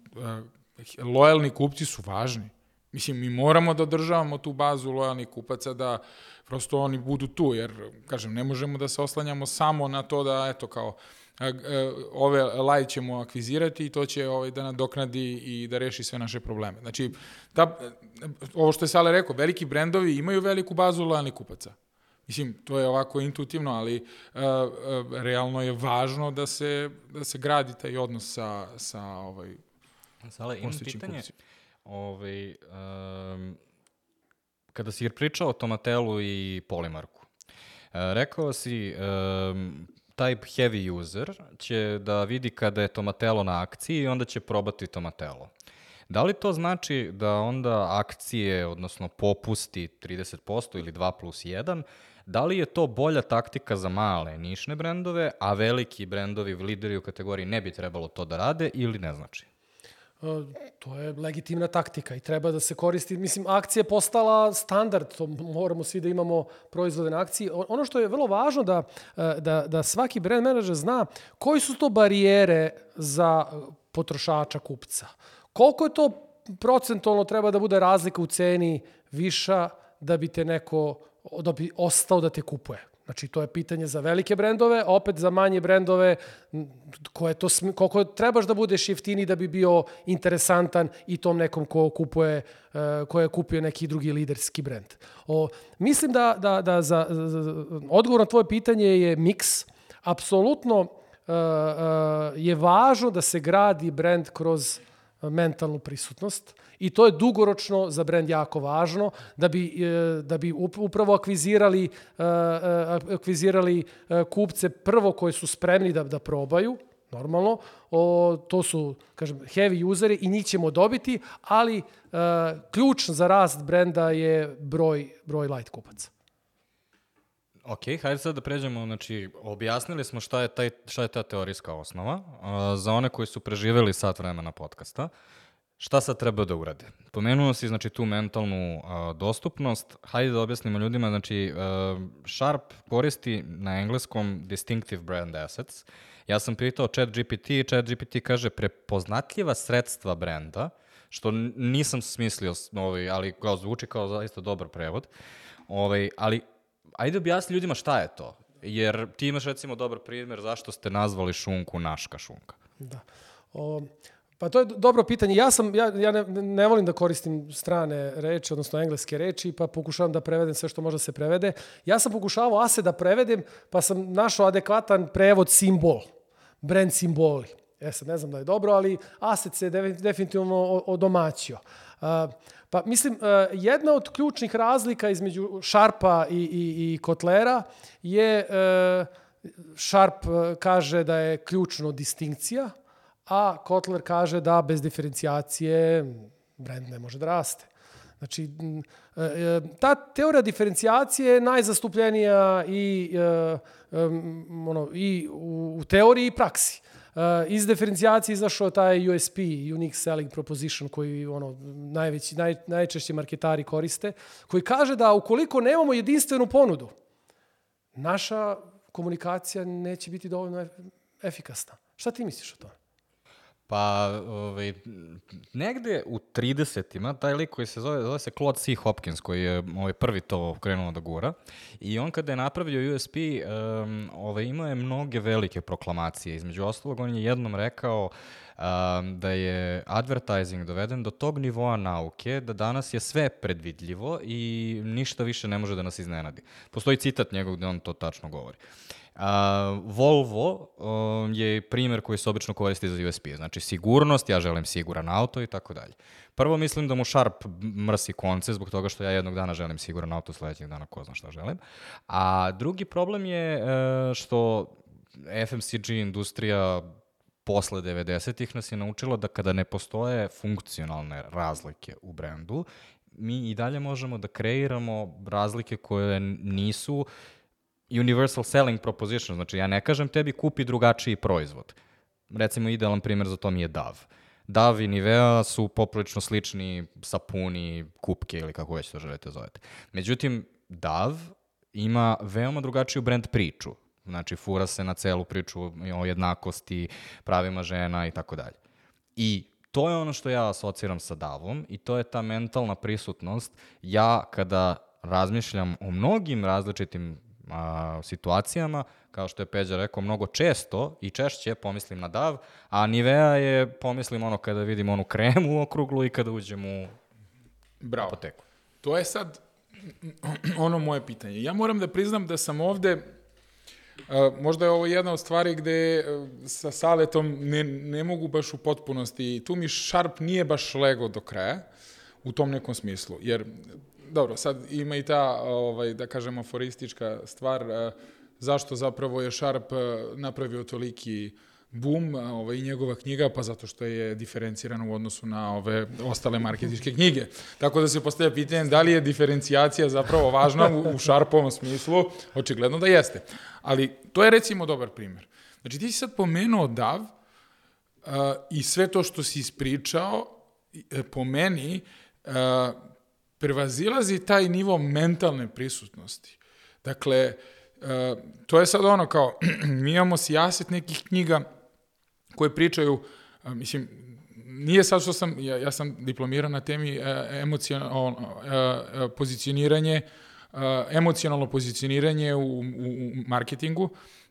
lojalni kupci su važni. Mislim, mi moramo da održavamo tu bazu lojalnih kupaca da prosto oni budu tu, jer, kažem, ne možemo da se oslanjamo samo na to da, eto, kao, ove laj ćemo akvizirati i to će ovaj, da nadoknadi i da reši sve naše probleme. Znači, ta, ovo što je Sale rekao, veliki brendovi imaju veliku bazu lojalnih kupaca. Mislim, to je ovako intuitivno, ali uh, uh, realno je važno da se, da se gradi taj odnos sa, sa ovaj, Sale, imam pitanje. Ovaj, um, kada si pričao o Tomatelu i Polimarku, uh, rekao si um, taj heavy user će da vidi kada je Tomatelo na akciji i onda će probati Tomatelo. Da li to znači da onda akcije, odnosno popusti 30% ili 2 plus 1, da li je to bolja taktika za male nišne brendove, a veliki brendovi, lideri u kategoriji ne bi trebalo to da rade ili ne znači? To je legitimna taktika i treba da se koristi. Mislim, akcija je postala standard, to moramo svi da imamo proizvode na akciji. Ono što je vrlo važno da, e, da, da svaki brand menadžer zna koji su to barijere za e, potrošača kupca. Koliko je to procentualno treba da bude razlika u ceni viša da bi te neko da bi ostao da te kupuje. Znači, to je pitanje za velike brendove, a opet za manje brendove, koje to, koliko trebaš da budeš jeftini da bi bio interesantan i tom nekom ko kupuje, e, ko je kupio neki drugi liderski brend. O, mislim da, da, da za, za, za, odgovor na tvoje pitanje je miks. Apsolutno e, e, je važno da se gradi brend kroz mentalnu prisutnost i to je dugoročno za brend jako važno da bi, e, da bi up- upravo akvizirali, e, e, akvizirali kupce prvo koji su spremni da, da probaju, normalno, o, to su, kažem, heavy useri i njih ćemo dobiti, ali e, ključ za rast brenda je broj, broj light kupaca. Ok, hajde sad da pređemo, znači, objasnili smo šta je, taj, šta je ta teorijska osnova. A, za one koji su preživeli sat vremena podcasta, šta sad treba da urade? Pomenuo si, znači, tu mentalnu a, dostupnost. Hajde da objasnimo ljudima, znači, a, Sharp koristi na engleskom distinctive brand assets. Ja sam pitao chat GPT i chat GPT kaže prepoznatljiva sredstva brenda, što nisam smislio, ovaj, ali kao zvuči kao zaista dobar prevod. Ovaj, ali ajde objasni ljudima šta je to. Jer ti imaš recimo dobar primjer zašto ste nazvali šunku naška šunka. Da. O, pa to je dobro pitanje. Ja, sam, ja, ja ne, ne volim da koristim strane reči, odnosno engleske reči, pa pokušavam da prevedem sve što može da se prevede. Ja sam pokušavao ASE da prevedem, pa sam našao adekvatan prevod simbol, brand simboli. Ja sad ne znam da je dobro, ali ASET se de, definitivno odomaćio. Pa mislim, a, jedna od ključnih razlika između Sharpa i, i, i Kotlera je e, Sharp e, kaže da je ključno distinkcija, a Kotler kaže da bez diferencijacije brand ne može da raste. Znači, e, e, ta teorija diferencijacije je najzastupljenija i, e, ono, i u, teoriji i praksi. Iz diferencijacije izašao taj USP, Unique Selling Proposition, koji ono, najveći, naj, najčešće marketari koriste, koji kaže da ukoliko nemamo jedinstvenu ponudu, naša komunikacija neće biti dovoljno ef- efikasna. Šta ti misliš o tome? Pa, ovaj, negde u 30-ima, taj lik koji se zove, zove se Claude C. Hopkins, koji je ovaj, prvi to krenuo da gura, i on kada je napravio USP, um, ovaj, imao je mnoge velike proklamacije. Između ostalog, on je jednom rekao um, da je advertising doveden do tog nivoa nauke da danas je sve predvidljivo i ništa više ne može da nas iznenadi. Postoji citat njegov gde on to tačno govori. A, Volvo um, je primjer koji se obično koristi za USP, znači sigurnost, ja želim siguran auto i tako dalje. Prvo mislim da mu Sharp mrsi konce zbog toga što ja jednog dana želim siguran auto, sledećeg dana ko zna šta želim. A drugi problem je e, što FMCG industrija posle 90-ih nas je naučila da kada ne postoje funkcionalne razlike u brendu, mi i dalje možemo da kreiramo razlike koje nisu universal selling proposition, znači ja ne kažem tebi kupi drugačiji proizvod. Recimo, idealan primjer za to mi je DAV. DAV i Nivea su poprilično slični sapuni, kupke ili kako već to želite zovete. Međutim, DAV ima veoma drugačiju brand priču. Znači, fura se na celu priču o jednakosti, pravima žena i tako dalje. I to je ono što ja asociram sa davom i to je ta mentalna prisutnost. Ja kada razmišljam o mnogim različitim a, situacijama, kao što je Peđa rekao, mnogo često i češće pomislim na dav, a Nivea je, pomislim ono kada vidim onu kremu okruglu i kada uđem u Bravo. apoteku. To je sad ono moje pitanje. Ja moram da priznam da sam ovde možda je ovo jedna od stvari gde uh, sa Saletom ne, ne mogu baš u potpunosti, tu mi Sharp nije baš lego do kraja u tom nekom smislu, jer dobro, sad ima i ta, ovaj, da kažemo, aforistička stvar, uh, zašto zapravo je Sharp napravio toliki boom, ovaj, njegova knjiga, pa zato što je diferencirana u odnosu na ove ostale marketičke knjige. Tako da se postavlja pitanje da li je diferencijacija zapravo važna u, u Sharpovom smislu, očigledno da jeste. Ali to je recimo dobar primer. Znači ti si sad pomenuo DAV uh, i sve to što si ispričao, po meni, prevazilazi taj nivo mentalne prisutnosti. Dakle, uh, to je sad ono kao, (clears throat) mi imamo sijaset nekih knjiga koje pričaju, uh, mislim, nije sad što sam, ja, ja sam diplomirao na temi uh, emocionalno pozicioniranje, emocionalno pozicioniranje u, u, u marketingu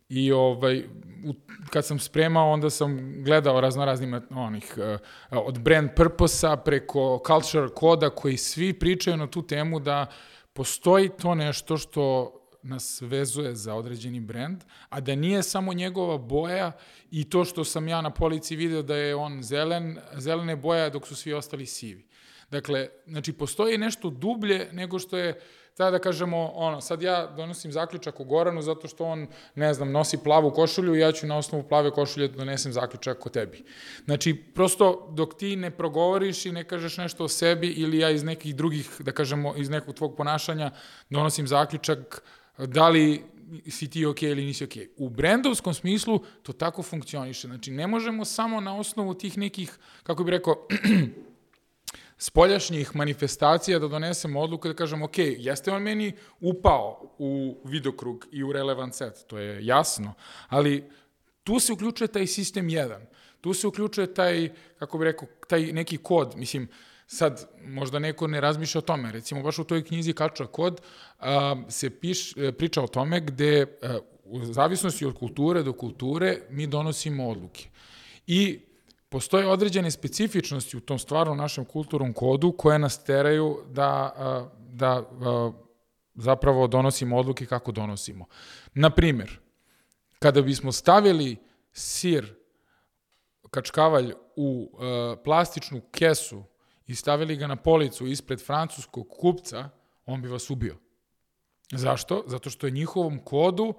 i ovaj, u, kad sam spremao, onda sam gledao raznoraznim onih, uh, od brand purpose-a preko culture koda koji svi pričaju na tu temu da postoji to nešto što nas vezuje za određeni brand, a da nije samo njegova boja i to što sam ja na polici video da je on zelen, zelene boja dok su svi ostali sivi. Dakle, znači, postoji nešto dublje nego što je tada da kažemo, ono, sad ja donosim zaključak o Goranu zato što on, ne znam, nosi plavu košulju i ja ću na osnovu plave košulje da donesem zaključak o tebi. Znači, prosto dok ti ne progovoriš i ne kažeš nešto o sebi ili ja iz nekih drugih, da kažemo, iz nekog tvog ponašanja donosim zaključak da li si ti ok ili nisi ok. U brendovskom smislu to tako funkcioniše. Znači, ne možemo samo na osnovu tih nekih, kako bih rekao, (clears throat) spoljašnjih manifestacija da donesemo odluku da kažemo, ok, jeste on meni upao u vidokrug i u relevant set, to je jasno, ali tu se uključuje taj sistem 1, tu se uključuje taj, kako bih rekao, taj neki kod, mislim, sad, možda neko ne razmišlja o tome, recimo baš u toj knjizi Kača kod a, se piš, priča o tome gde a, u zavisnosti od kulture do kulture mi donosimo odluke. I postoje određene specifičnosti u tom stvarno našem kulturnom kodu koje nas teraju da, da zapravo donosimo odluke kako donosimo. Na primjer, kada bismo stavili sir kačkavalj u plastičnu kesu i stavili ga na policu ispred francuskog kupca, on bi vas ubio. Zašto? Zato što je njihovom kodu uh,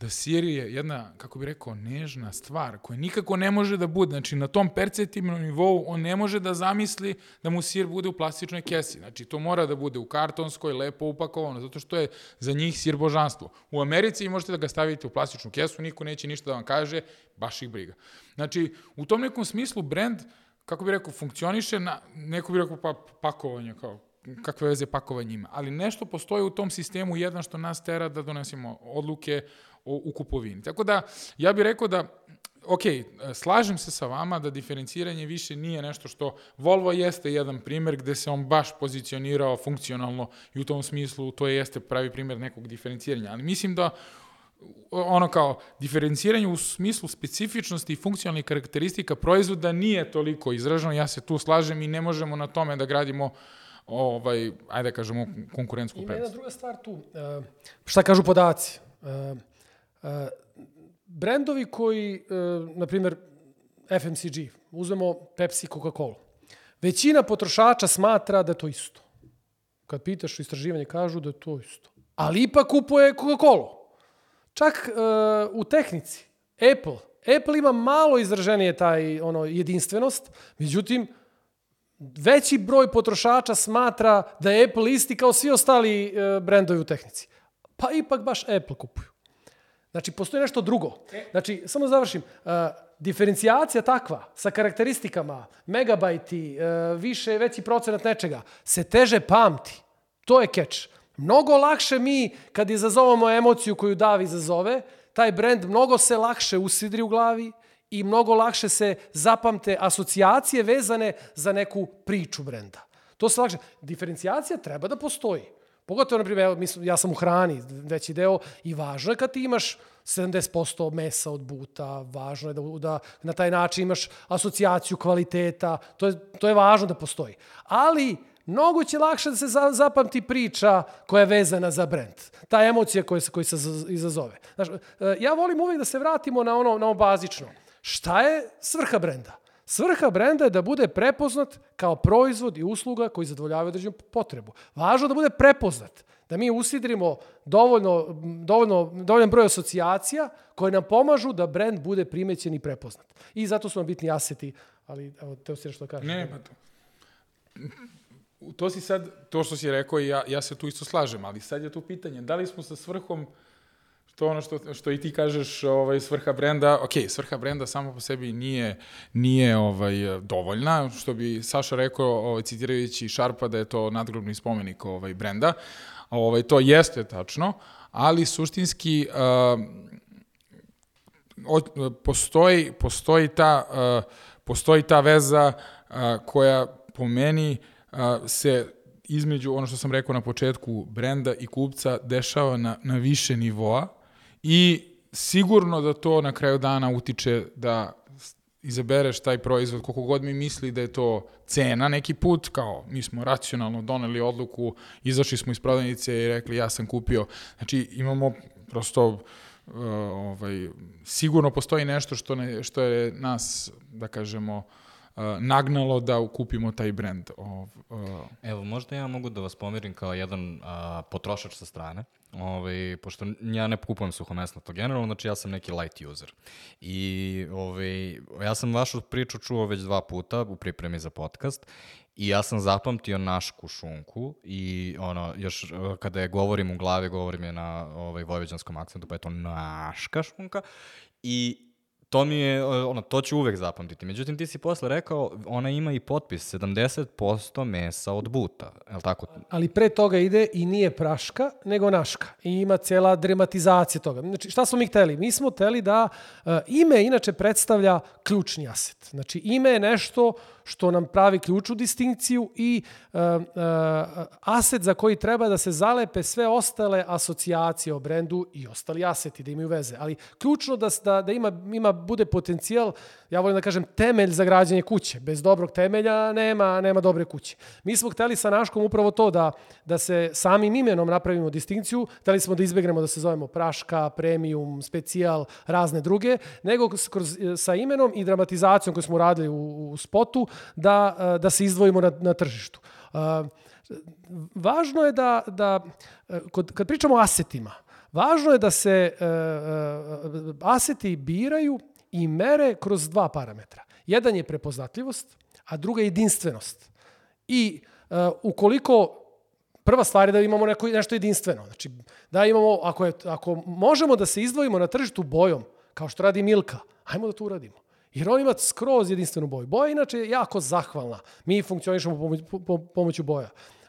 da sir je jedna, kako bi rekao, nežna stvar koja nikako ne može da bude. Znači, na tom perceptivnom nivou on ne može da zamisli da mu sir bude u plastičnoj kesi. Znači, to mora da bude u kartonskoj, lepo upakovano, zato što je za njih sir božanstvo. U Americi možete da ga stavite u plastičnu kesu, niko neće ništa da vam kaže, baš ih briga. Znači, u tom nekom smislu brand, kako bi rekao, funkcioniše na, neko bi rekao, pa pakovanje, kao kakve veze pakovanje ima. Ali nešto postoji u tom sistemu jedan što nas tera da donesemo odluke u, kupovini. Tako da, ja bih rekao da ok, slažem se sa vama da diferenciranje više nije nešto što Volvo jeste jedan primer gde se on baš pozicionirao funkcionalno i u tom smislu to je jeste pravi primer nekog diferenciranja, ali mislim da ono kao diferenciranje u smislu specifičnosti i funkcionalnih karakteristika proizvoda nije toliko izraženo, ja se tu slažem i ne možemo na tome da gradimo ovaj, ajde da kažemo, konkurentsku prednost. Ima jedna druga stvar tu. Uh, šta kažu podaci? Uh, brendovi koji, uh, na primjer, FMCG, uzmemo Pepsi i Coca-Cola. Većina potrošača smatra da je to isto. Kad pitaš istraživanje, kažu da je to isto. Ali ipak kupuje Coca-Cola. Čak uh, u tehnici, Apple. Apple ima malo izraženije taj ono jedinstvenost, međutim, veći broj potrošača smatra da je Apple isti kao svi ostali uh, brendovi u tehnici. Pa ipak baš Apple kupuju. Znači, postoji nešto drugo. Znači, samo da završim. Uh, diferencijacija takva, sa karakteristikama, megabajti, uh, više, veći procenat nečega, se teže pamti. To je keč. Mnogo lakše mi, kad izazovemo emociju koju Dav izazove, taj brend mnogo se lakše usidri u glavi i mnogo lakše se zapamte asocijacije vezane za neku priču brenda. To se lakše. Diferencijacija treba da postoji. Pogotovo, na primjer, ja sam u hrani veći deo i važno je kad ti imaš 70% mesa od buta, važno je da, da na taj način imaš asocijaciju kvaliteta, to je, to je važno da postoji. Ali mnogo će lakše da se za, zapamti priča koja je vezana za brend. Ta emocija koja se, koja se izazove. Znaš, e, ja volim uvijek da se vratimo na ono, na ono bazično. Šta je svrha brenda? Svrha brenda je da bude prepoznat kao proizvod i usluga koji zadovoljavaju određenu potrebu. Važno da bude prepoznat, da mi usidrimo dovoljno, dovoljno, dovoljan broj asocijacija koje nam pomažu da brend bude primećen i prepoznat. I zato su nam bitni aseti, ali evo, teo si nešto da kažeš. Ne, pa to. To si sad, to što si rekao, ja, ja se tu isto slažem, ali sad je tu pitanje, da li smo sa svrhom to ono što, što i ti kažeš, ovaj, svrha brenda, ok, svrha brenda samo po sebi nije, nije ovaj, dovoljna, što bi Saša rekao, ovaj, citirajući Šarpa da je to nadgrobni spomenik ovaj, brenda, ovaj, to jeste tačno, ali suštinski uh, o, postoji, postoji, ta, uh, postoji ta veza uh, koja po meni uh, se između ono što sam rekao na početku brenda i kupca dešava na, na više nivoa i sigurno da to na kraju dana utiče da izabereš taj proizvod, koliko god mi misli da je to cena. Neki put, kao mi smo racionalno doneli odluku, izašli smo iz prodavnice i rekli ja sam kupio, znači imamo prosto uh, ovaj, sigurno postoji nešto što, ne, što je nas, da kažemo, uh, nagnalo da kupimo taj brend. Evo, možda ja mogu da vas pomirim kao jedan a, potrošač sa strane, ovaj, pošto ja ne kupujem suhomesnato generalno, znači ja sam neki light user. I ovaj, ja sam vašu priču čuo već dva puta u pripremi za podcast I ja sam zapamtio našku šunku i ono, još kada je govorim u glavi, govorim je na ovaj, vojvođanskom akcentu, pa je to naška šunka. I to mi je, ono, to ću uvek zapamtiti. Međutim, ti si posle rekao, ona ima i potpis, 70% mesa od buta, je li tako? Ali pre toga ide i nije praška, nego naška. I ima cijela dramatizacija toga. Znači, šta smo mi hteli? Mi smo hteli da uh, ime inače predstavlja ključni aset. Znači, ime je nešto što nam pravi ključnu distinkciju i uh, uh, aset za koji treba da se zalepe sve ostale asocijacije o brendu i ostali aseti da imaju veze. Ali ključno da, da, da ima, ima bude potencijal, ja volim da kažem, temelj za građanje kuće. Bez dobrog temelja nema, nema dobre kuće. Mi smo hteli sa Naškom upravo to da, da se samim imenom napravimo distinkciju, hteli smo da izbegnemo da se zovemo praška, premium, specijal, razne druge, nego kroz, sa imenom i dramatizacijom koju smo radili u, u spotu, da, da se izdvojimo na, na tržištu. Važno je da, da kad pričamo o asetima, važno je da se aseti biraju i mere kroz dva parametra. Jedan je prepoznatljivost, a druga je jedinstvenost. I ukoliko prva stvar je da imamo neko, nešto jedinstveno. Znači, da imamo, ako, je, ako možemo da se izdvojimo na tržištu bojom, kao što radi Milka, ajmo da to uradimo. Jer on ima skroz jedinstvenu boju. Boja inače je jako zahvalna. Mi funkcionišemo pomoć, po, pomoću boja.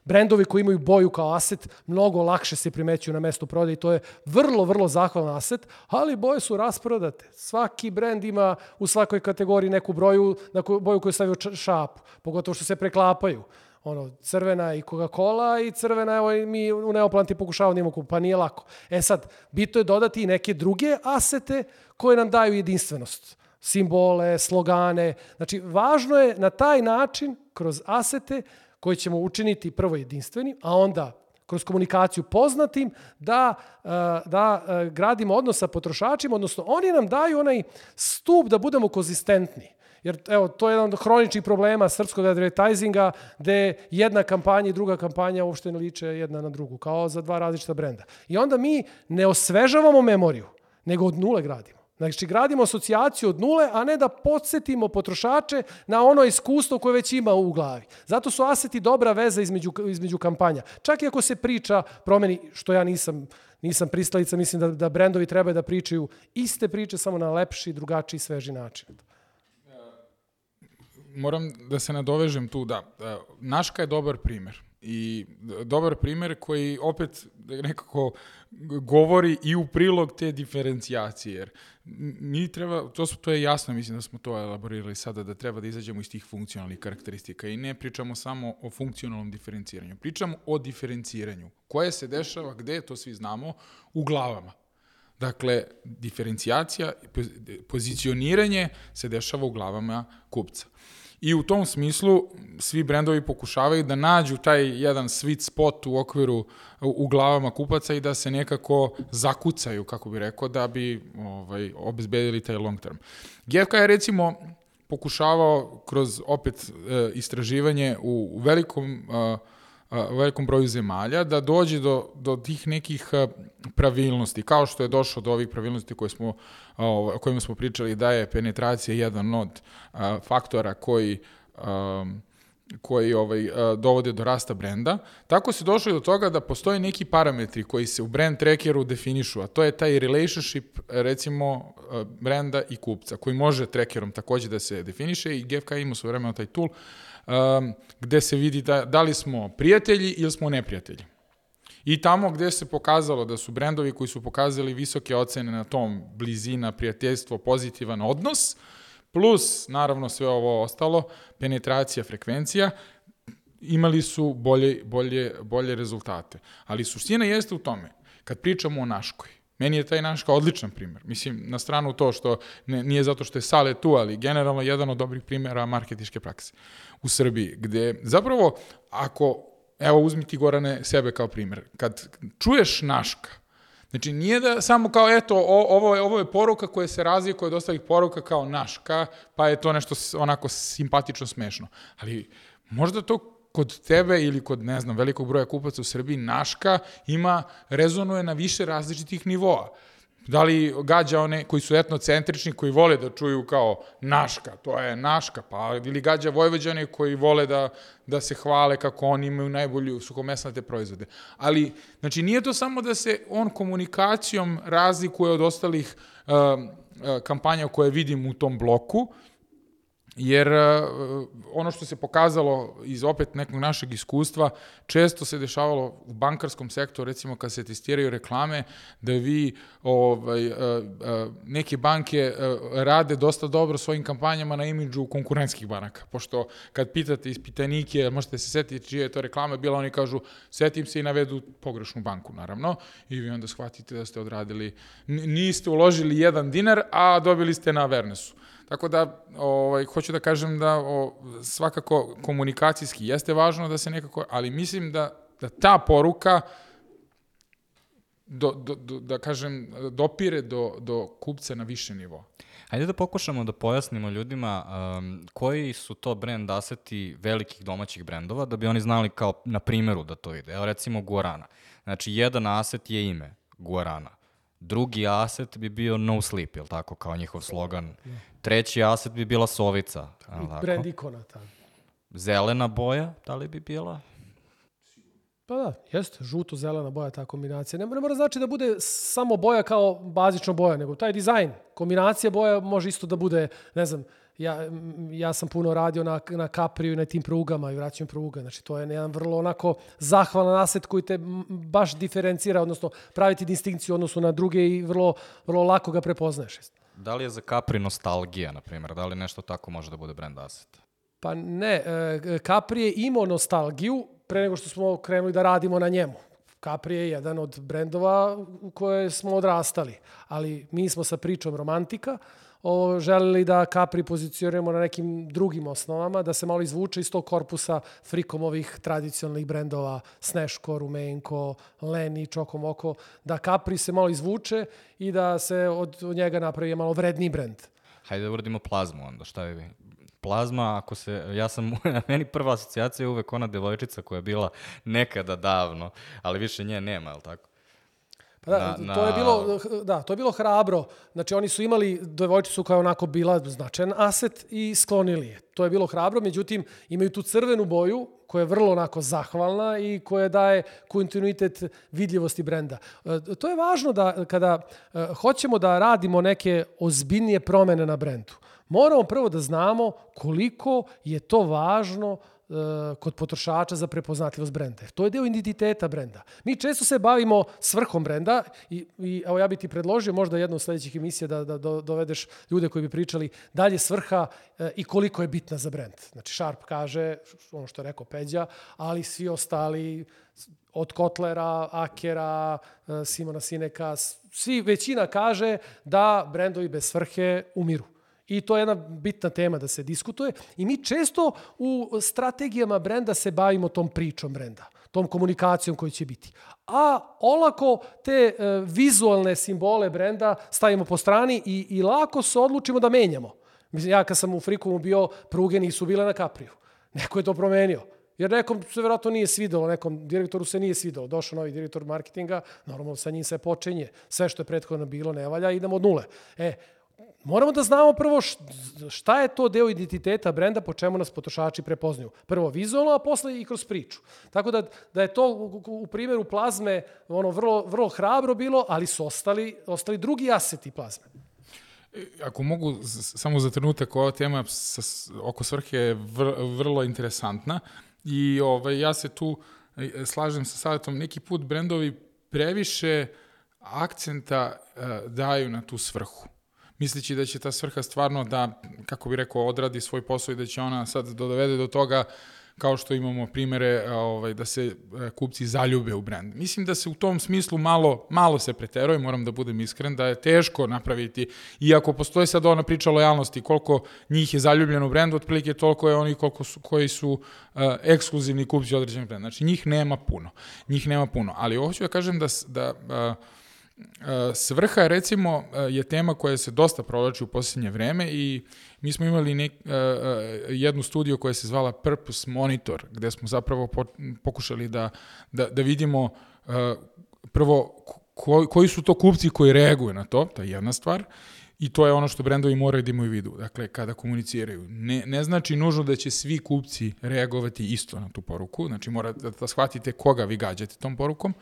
Brendovi koji imaju boju kao aset mnogo lakše se primećuju na mestu prodaje i to je vrlo, vrlo zahvalan aset, ali boje su rasprodate. Svaki brend ima u svakoj kategoriji neku broju, na koju, boju koju stavio šapu, pogotovo što se preklapaju ono, crvena i Coca-Cola i crvena, evo mi u Neoplanti pokušavamo da imamo pa nije lako. E sad, bito je dodati i neke druge asete koje nam daju jedinstvenost simbole, slogane. Znači, važno je na taj način, kroz asete, koje ćemo učiniti prvo jedinstveni, a onda kroz komunikaciju poznatim, da, e, da e, gradimo odnos sa potrošačima, odnosno oni nam daju onaj stup da budemo konzistentni. Jer evo, to je jedan od hroničnih problema srpskog advertisinga, gde jedna kampanja i druga kampanja uopšte ne liče jedna na drugu, kao za dva različita brenda. I onda mi ne osvežavamo memoriju, nego od nule gradimo. Znači, gradimo asocijaciju od nule, a ne da podsjetimo potrošače na ono iskustvo koje već ima u glavi. Zato su aseti dobra veza između, između kampanja. Čak i ako se priča promeni, što ja nisam, nisam pristalica, mislim da, da brendovi treba da pričaju iste priče, samo na lepši, drugačiji, sveži način. Moram da se nadovežem tu, da. Naška je dobar primer i dobar primer koji opet nekako govori i u prilog te diferencijacije, jer mi treba, to, su, to je jasno, mislim da smo to elaborirali sada, da treba da izađemo iz tih funkcionalnih karakteristika i ne pričamo samo o funkcionalnom diferenciranju, pričamo o diferenciranju, koje se dešava, gde, to svi znamo, u glavama. Dakle, diferencijacija, pozicioniranje se dešava u glavama kupca. I u tom smislu svi brendovi pokušavaju da nađu taj jedan sweet spot u okviru u, glavama kupaca i da se nekako zakucaju, kako bi rekao, da bi ovaj, obezbedili taj long term. GFK je recimo pokušavao kroz opet e, istraživanje u, u velikom e, u velikom broju zemalja, da dođe do, do tih nekih pravilnosti, kao što je došlo do ovih pravilnosti koje smo, o kojima smo pričali da je penetracija jedan od faktora koji koji ovaj, dovode do rasta brenda. Tako se došlo do toga da postoje neki parametri koji se u brand trackeru definišu, a to je taj relationship recimo brenda i kupca, koji može trackerom takođe da se definiše i GFK ima su vremena taj tool um, gde se vidi da, da li smo prijatelji ili smo neprijatelji. I tamo gde se pokazalo da su brendovi koji su pokazali visoke ocene na tom blizina, prijateljstvo, pozitivan odnos, plus, naravno, sve ovo ostalo, penetracija, frekvencija, imali su bolje, bolje, bolje rezultate. Ali suština jeste u tome, kad pričamo o Naškoj, Meni je taj Naška odličan primer. Mislim, na stranu to što ne, nije zato što je Sale tu, ali generalno jedan od dobrih primjera marketiške prakse u Srbiji, gde zapravo ako, evo uzmi ti Gorane sebe kao primjer, kad čuješ Naška, Znači, nije da samo kao, eto, o, ovo, je, ovo je poruka koja se razvije, koja je dosta ovih poruka kao naška, pa je to nešto onako simpatično smešno. Ali možda to kod tebe ili kod, ne znam, velikog broja kupaca u Srbiji, naška ima, rezonuje na više različitih nivoa. Da li gađa one koji su etnocentrični, koji vole da čuju kao naška, to je naška, pa ili gađa vojvođane koji vole da, da se hvale kako oni imaju najbolju suhomesnate proizvode. Ali, znači, nije to samo da se on komunikacijom razlikuje od ostalih uh, kampanja koje vidim u tom bloku, jer uh, ono što se pokazalo iz opet nekog našeg iskustva, često se dešavalo u bankarskom sektoru, recimo kad se testiraju reklame, da vi ovaj, uh, uh, neke banke rade dosta dobro svojim kampanjama na imidžu konkurentskih banaka, pošto kad pitate ispitanike, možete se setiti čija je to reklama bila, oni kažu, setim se i navedu pogrešnu banku, naravno, i vi onda shvatite da ste odradili, niste uložili jedan dinar, a dobili ste na Vernesu. Tako da, ovaj, hoću da kažem da o, svakako komunikacijski jeste važno da se nekako, ali mislim da, da ta poruka do, do, do, da kažem, dopire do, do kupca na više nivo. Hajde da pokušamo da pojasnimo ljudima um, koji su to brand aseti velikih domaćih brendova, da bi oni znali kao na primeru da to ide. Evo recimo Guarana. Znači, jedan aset je ime Guarana. Drugi aset bi bio No Sleep, je tako, kao njihov slogan. Treći aset bi bila Sovica. Tako? Brand ikona, tako. Zelena boja, da li bi bila? Pa da, jeste, žuto-zelena boja, ta kombinacija. Ne, ne mora znači da bude samo boja kao bazična boja, nego taj dizajn, kombinacija boja može isto da bude, ne znam, ja, ja sam puno radio na, na Capriju i na tim prugama i vraćanju pruga. Znači, to je jedan vrlo onako zahvalan aset koji te baš diferencira, odnosno praviti distinkciju odnosu na druge i vrlo, vrlo lako ga prepoznaješ. Da li je za Capri nostalgija, na primjer? Da li nešto tako može da bude brand asset? Pa ne, e, Capri je imao nostalgiju pre nego što smo krenuli da radimo na njemu. Capri je jedan od brendova u koje smo odrastali, ali mi smo sa pričom romantika, o, želeli da Capri pozicioniramo na nekim drugim osnovama, da se malo izvuče iz tog korpusa frikomovih tradicionalnih brendova Sneško, Rumenko, Leni, Čokomoko, da Capri se malo izvuče i da se od, od njega napravi malo vredni brend. Hajde da uradimo plazmu onda, šta je plazma, ako se, ja sam, (laughs) meni prva asocijacija je uvek ona devojčica koja je bila nekada davno, ali više nje nema, je li tako? Pa da, na, to je bilo, da, to je bilo hrabro. Znači, oni su imali devojčicu koja je onako bila značajan aset i sklonili je. To je bilo hrabro, međutim, imaju tu crvenu boju koja je vrlo onako zahvalna i koja daje kontinuitet vidljivosti brenda. E, to je važno da kada e, hoćemo da radimo neke ozbiljnije promene na brendu, moramo prvo da znamo koliko je to važno Eh, kod potrošača za prepoznatljivost brenda. To je deo identiteta brenda. Mi često se bavimo svrhom brenda i, i evo ja bih ti predložio možda jednu od sledećih emisija da, da do, dovedeš ljude koji bi pričali dalje svrha e, i koliko je bitna za brend. Znači Sharp kaže ono što je rekao Peđa, ali svi ostali od Kotlera, Akera, e, Simona Sineka, svi većina kaže da brendovi bez svrhe umiru. I to je jedna bitna tema da se diskutuje. I mi često u strategijama brenda se bavimo tom pričom brenda, tom komunikacijom koja će biti. A olako te e, vizualne simbole brenda stavimo po strani i, i lako se odlučimo da menjamo. Mislim, ja kad sam u Frikomu bio, pruge nisu bile na Kapriju. Neko je to promenio. Jer nekom se verovatno nije svidelo, nekom direktoru se nije svidelo. Došao novi direktor marketinga, normalno sa njim se počinje. Sve što je prethodno bilo ne valja, idemo od nule. E, moramo da znamo prvo šta je to deo identiteta brenda po čemu nas potrošači prepoznaju. Prvo vizualno, a posle i kroz priču. Tako da, da je to u, primjeru plazme ono vrlo, vrlo hrabro bilo, ali su ostali, ostali drugi aseti plazme. E, ako mogu samo za trenutak, ova tema sa, oko svrhe je vr, vrlo interesantna i ovaj, ja se tu e, slažem sa savjetom, neki put brendovi previše akcenta uh, daju na tu svrhu misleći da će ta svrha stvarno da, kako bi rekao, odradi svoj posao i da će ona sad dovede do toga kao što imamo primere ovaj, da se e, kupci zaljube u brend. Mislim da se u tom smislu malo, malo se preteruje, moram da budem iskren, da je teško napraviti, iako postoji sad ona priča lojalnosti, koliko njih je zaljubljeno u brendu, otprilike toliko je oni koliko su, koji su uh, ekskluzivni kupci određenog brenda. Znači, njih nema puno. Njih nema puno. Ali ovo ću da kažem da, da uh, Svrha, recimo, je tema koja se dosta provlači u posljednje vreme i mi smo imali nek, jednu studiju koja se zvala Purpose Monitor, gde smo zapravo pokušali da, da, da vidimo prvo ko, koji su to kupci koji reaguju na to, to je jedna stvar, I to je ono što brendovi moraju da imaju vidu, dakle, kada komuniciraju. Ne, ne znači nužno da će svi kupci reagovati isto na tu poruku, znači morate da, da shvatite koga vi gađate tom porukom,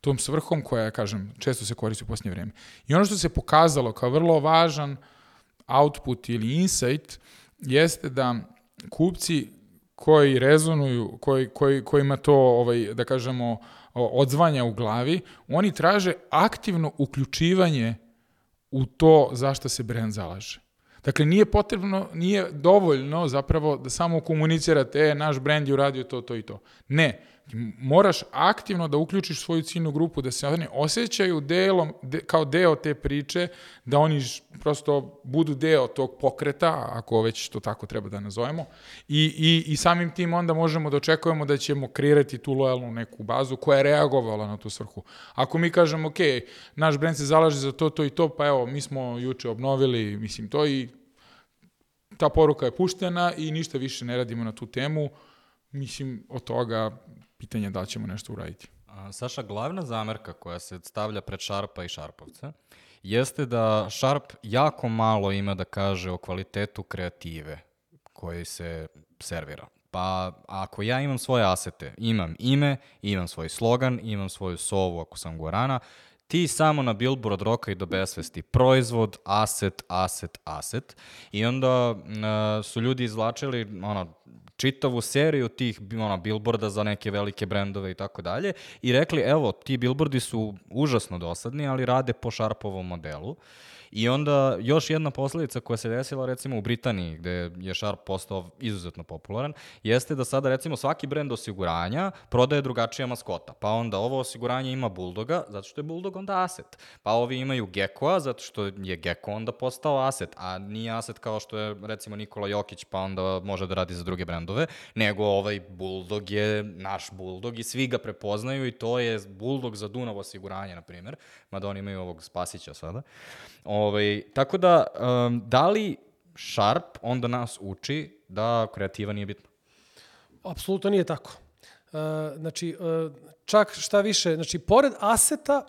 tom svrhom koja, kažem, često se koristi u posljednje vreme. I ono što se pokazalo kao vrlo važan output ili insight jeste da kupci koji rezonuju, koji, koji, kojima to, ovaj, da kažemo, odzvanja u glavi, oni traže aktivno uključivanje u to zašto se brand zalaže. Dakle, nije potrebno, nije dovoljno zapravo da samo komunicirate, e, naš brand je uradio to, to i to. Ne, moraš aktivno da uključiš svoju ciljnu grupu, da se oni osjećaju delom, de, kao deo te priče, da oni prosto budu deo tog pokreta, ako već to tako treba da nazovemo, i, i, i samim tim onda možemo da očekujemo da ćemo kreirati tu lojalnu neku bazu koja je reagovala na tu svrhu. Ako mi kažemo, ok, naš brand se zalaže za to, to i to, pa evo, mi smo juče obnovili, mislim, to i ta poruka je puštena i ništa više ne radimo na tu temu, mislim, od toga pitanje da ćemo nešto uraditi. A, Saša, glavna zamerka koja se stavlja pred Šarpa i Šarpovce jeste da Šarp jako malo ima da kaže o kvalitetu kreative koji se servira. Pa ako ja imam svoje asete, imam ime, imam svoj slogan, imam svoju sovu ako sam Gorana, ti samo na billboard roka i do besvesti proizvod, aset, aset, aset i onda uh, su ljudi izvlačili ono, čitavu seriju tih ono, billboarda za neke velike brendove i tako dalje i rekli, evo, ti billboardi su užasno dosadni, ali rade po Sharpovom modelu. I onda još jedna posledica koja se desila recimo u Britaniji gde je Sharp postao izuzetno popularan jeste da sada recimo svaki brend osiguranja prodaje drugačija maskota. Pa onda ovo osiguranje ima Bulldoga zato što je Bulldog onda aset. Pa ovi imaju Geckoa zato što je Gecko onda postao aset, a nije aset kao što je recimo Nikola Jokić pa onda može da radi za druge brendove, nego ovaj Bulldog je naš Bulldog i svi ga prepoznaju i to je Bulldog za Dunav osiguranje, na primjer, mada oni imaju ovog Spasića sada. Ovaj, tako da, um, da li Sharp onda nas uči da kreativa nije bitna? Apsolutno nije tako. Uh, znači, uh, čak šta više, znači, pored aseta,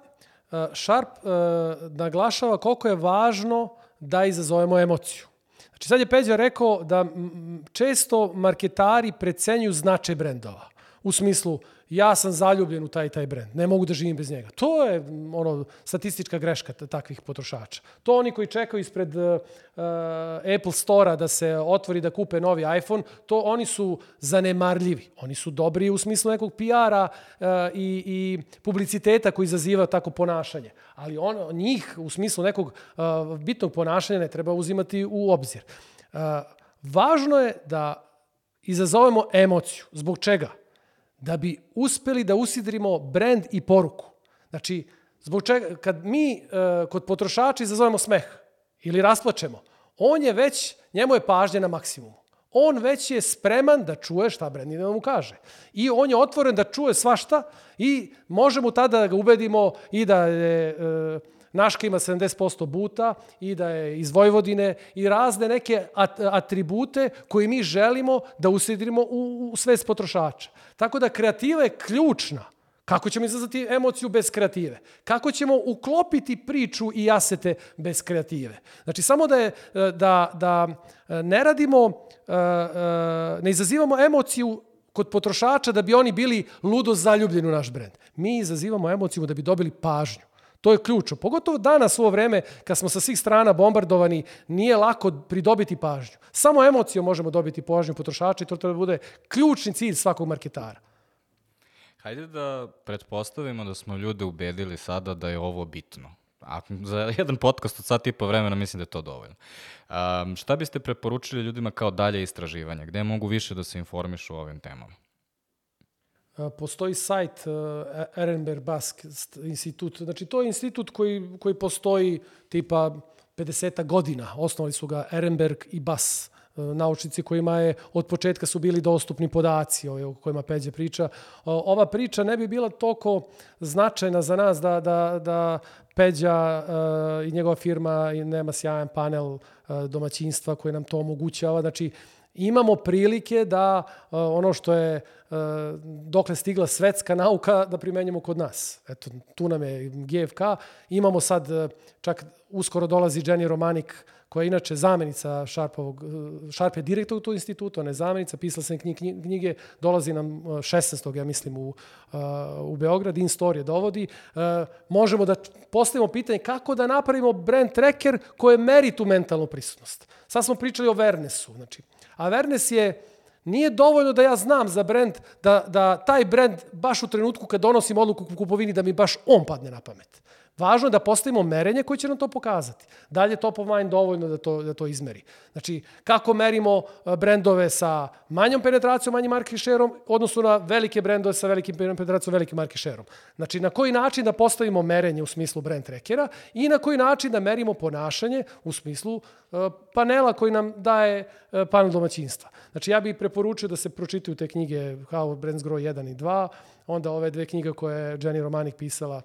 uh, Sharp uh, naglašava koliko je važno da izazovemo emociju. Znači, sad je Peđa rekao da često marketari precenju značaj brendova. U smislu, ja sam zaljubljen u taj taj brend, ne mogu da živim bez njega. To je ono statistička greška takvih potrošača. To oni koji čekaju ispred uh, Apple Store-a da se otvori da kupe novi iPhone, to oni su zanemarljivi. Oni su dobri u smislu nekog PR-a uh, i, i publiciteta koji izaziva tako ponašanje. Ali on, njih u smislu nekog uh, bitnog ponašanja ne treba uzimati u obzir. Uh, važno je da izazovemo emociju. Zbog čega? Da bi uspeli da usidrimo brand i poruku. Znači, zbog čega, kad mi uh, kod potrošača izazovemo smeh ili rasplačemo, On je već, njemu je pažnja na maksimumu. On već je spreman da čuje šta Brandon da mu kaže. I on je otvoren da čuje svašta i možemo tada da ga ubedimo i da je... E, Naška ima 70% buta i da je iz Vojvodine i razne neke at atribute koje mi želimo da usidrimo u, u svest potrošača. Tako da kreativa je ključna. Kako ćemo izazvati emociju bez kreative? Kako ćemo uklopiti priču i asete bez kreative? Znači, samo da, je, da, da ne radimo, ne izazivamo emociju kod potrošača da bi oni bili ludo zaljubljeni u naš brend. Mi izazivamo emociju da bi dobili pažnju. To je ključno. Pogotovo danas u ovo vreme, kad smo sa svih strana bombardovani, nije lako pridobiti pažnju. Samo emocijom možemo dobiti pažnju potrošača i to treba da bude ključni cilj svakog marketara. Hajde da pretpostavimo da smo ljude ubedili sada da je ovo bitno. A za jedan podcast od sat i po vremena mislim da je to dovoljno. Um, šta biste preporučili ljudima kao dalje istraživanje? Gde mogu više da se informišu o ovim temama? Postoji sajt uh, Ehrenberg Bask institut. Znači, to je institut koji, koji postoji tipa 50 godina. Osnovali su ga Ehrenberg i Bas naučnici kojima je od početka su bili dostupni podaci o kojima Peđe priča. Ova priča ne bi bila toliko značajna za nas da, da, da Peđa i njegova firma nema sjajan panel domaćinstva koji nam to omogućava. Znači, imamo prilike da uh, ono što je uh, dokle stigla svetska nauka da primenjamo kod nas. Eto, tu nam je GFK. Imamo sad, uh, čak uskoro dolazi Jenny Romanik, koja je inače zamenica Šarpovog, Šarp je direktor u tu institutu, ona je zamenica, pisala sam knjige, dolazi nam 16. ja mislim u, u Beograd, In Story je dovodi. Možemo da postavimo pitanje kako da napravimo brand tracker koje meri tu mentalnu prisutnost. Sad smo pričali o Vernesu, znači, Awareness je Nije dovoljno da ja znam za brend, da, da taj brend baš u trenutku kad donosim odluku u kupovini da mi baš on padne na pamet. Važno je da postavimo merenje koje će nam to pokazati. Da li je top of mind dovoljno da to, da to izmeri? Znači, kako merimo e, brendove sa manjom penetracijom, manjim market share-om, odnosno na velike brendove sa velikim penetracijom, velikim market share-om. Znači, na koji način da postavimo merenje u smislu brand trackera i na koji način da merimo ponašanje u smislu uh, panela koji nam daje uh, panel domaćinstva. Znači, ja bih preporučio da se pročitaju te knjige How Brands Grow 1 i 2, onda ove dve knjige koje je Jenny Romanik pisala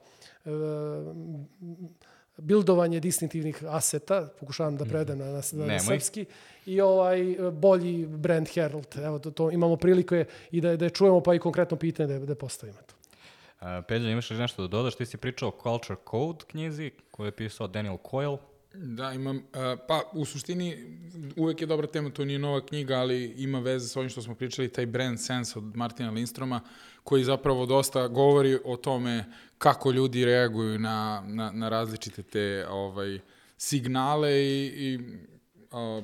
bildovanje distinktivnih aseta, pokušavam da predam na, na, na, na srpski, i ovaj bolji brand herald. Evo, to, to imamo prilike i da, da je čujemo, pa i konkretno pitanje da, da postavimo to. Uh, Peđa, imaš li nešto da dodaš? Ti si pričao o Culture Code knjizi koju je pisao Daniel Coyle. Da, imam, uh, pa u suštini uvek je dobra tema, to nije nova knjiga, ali ima veze sa ovim što smo pričali, taj brand sense od Martina Lindstroma, koji zapravo dosta govori o tome kako ljudi reaguju na, na, na različite te ovaj, signale i, i a,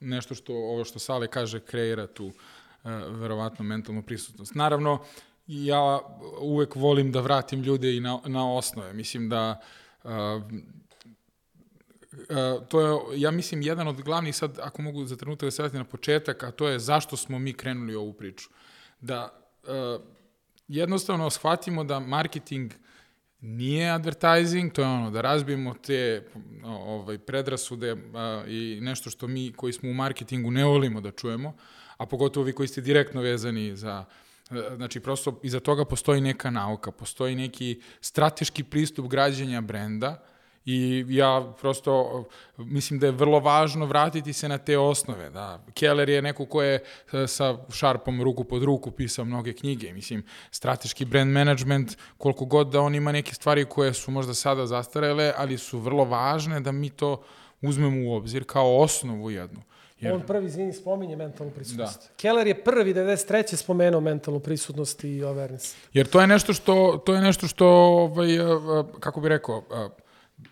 nešto što, ovo što Sale kaže, kreira tu a, verovatno mentalnu prisutnost. Naravno, ja uvek volim da vratim ljude i na, na osnove. Mislim da Uh, to je, ja mislim, jedan od glavnih, sad, ako mogu za trenutak da se vratim na početak, a to je zašto smo mi krenuli ovu priču. Da uh, jednostavno shvatimo da marketing nije advertising, to je ono da razbijemo te ovaj, predrasude a, i nešto što mi koji smo u marketingu ne volimo da čujemo, a pogotovo vi koji ste direktno vezani za Znači, prosto iza toga postoji neka nauka, postoji neki strateški pristup građenja brenda, I ja prosto mislim da je vrlo važno vratiti se na te osnove. Da. Keller je neko ko je e, sa šarpom ruku pod ruku pisao mnoge knjige. Mislim, strateški brand management, koliko god da on ima neke stvari koje su možda sada zastarele, ali su vrlo važne da mi to uzmemo u obzir kao osnovu jednu. Jer... On prvi, izvini, spominje mentalnu prisutnost. Da. Keller je prvi 93. spomenuo mentalnu prisutnost i awareness. Jer to je nešto što, to je nešto što ovaj, e, e, kako bi rekao,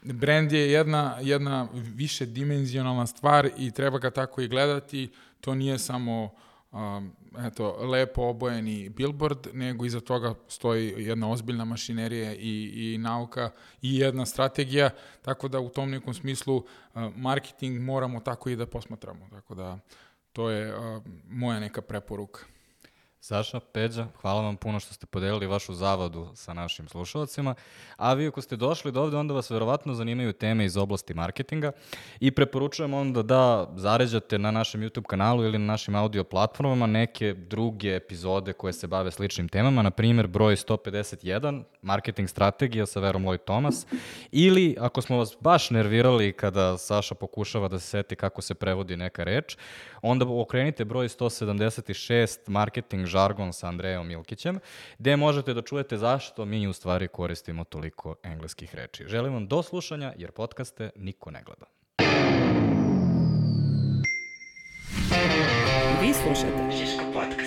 brand je jedna, jedna više dimenzionalna stvar i treba ga tako i gledati. To nije samo um, eto, lepo obojeni billboard, nego iza toga stoji jedna ozbiljna mašinerija i, i nauka i jedna strategija, tako da u tom nekom smislu uh, marketing moramo tako i da posmatramo. Tako da to je uh, moja neka preporuka. Saša, Peđa, hvala vam puno što ste podelili vašu zavadu sa našim slušalcima. A vi ako ste došli do ovde, onda vas verovatno zanimaju teme iz oblasti marketinga i preporučujem onda da zaređate na našem YouTube kanalu ili na našim audio platformama neke druge epizode koje se bave sličnim temama, na primjer broj 151, marketing strategija sa Verom Lloyd Thomas, ili ako smo vas baš nervirali kada Saša pokušava da se seti kako se prevodi neka reč, onda okrenite broj 176, marketing žargon sa Andrejom Milkićem, gde možete da čujete zašto mi u stvari koristimo toliko engleskih reči. Želim vam do slušanja, jer podcaste niko ne gleda. Vi slušate Žiško podcast.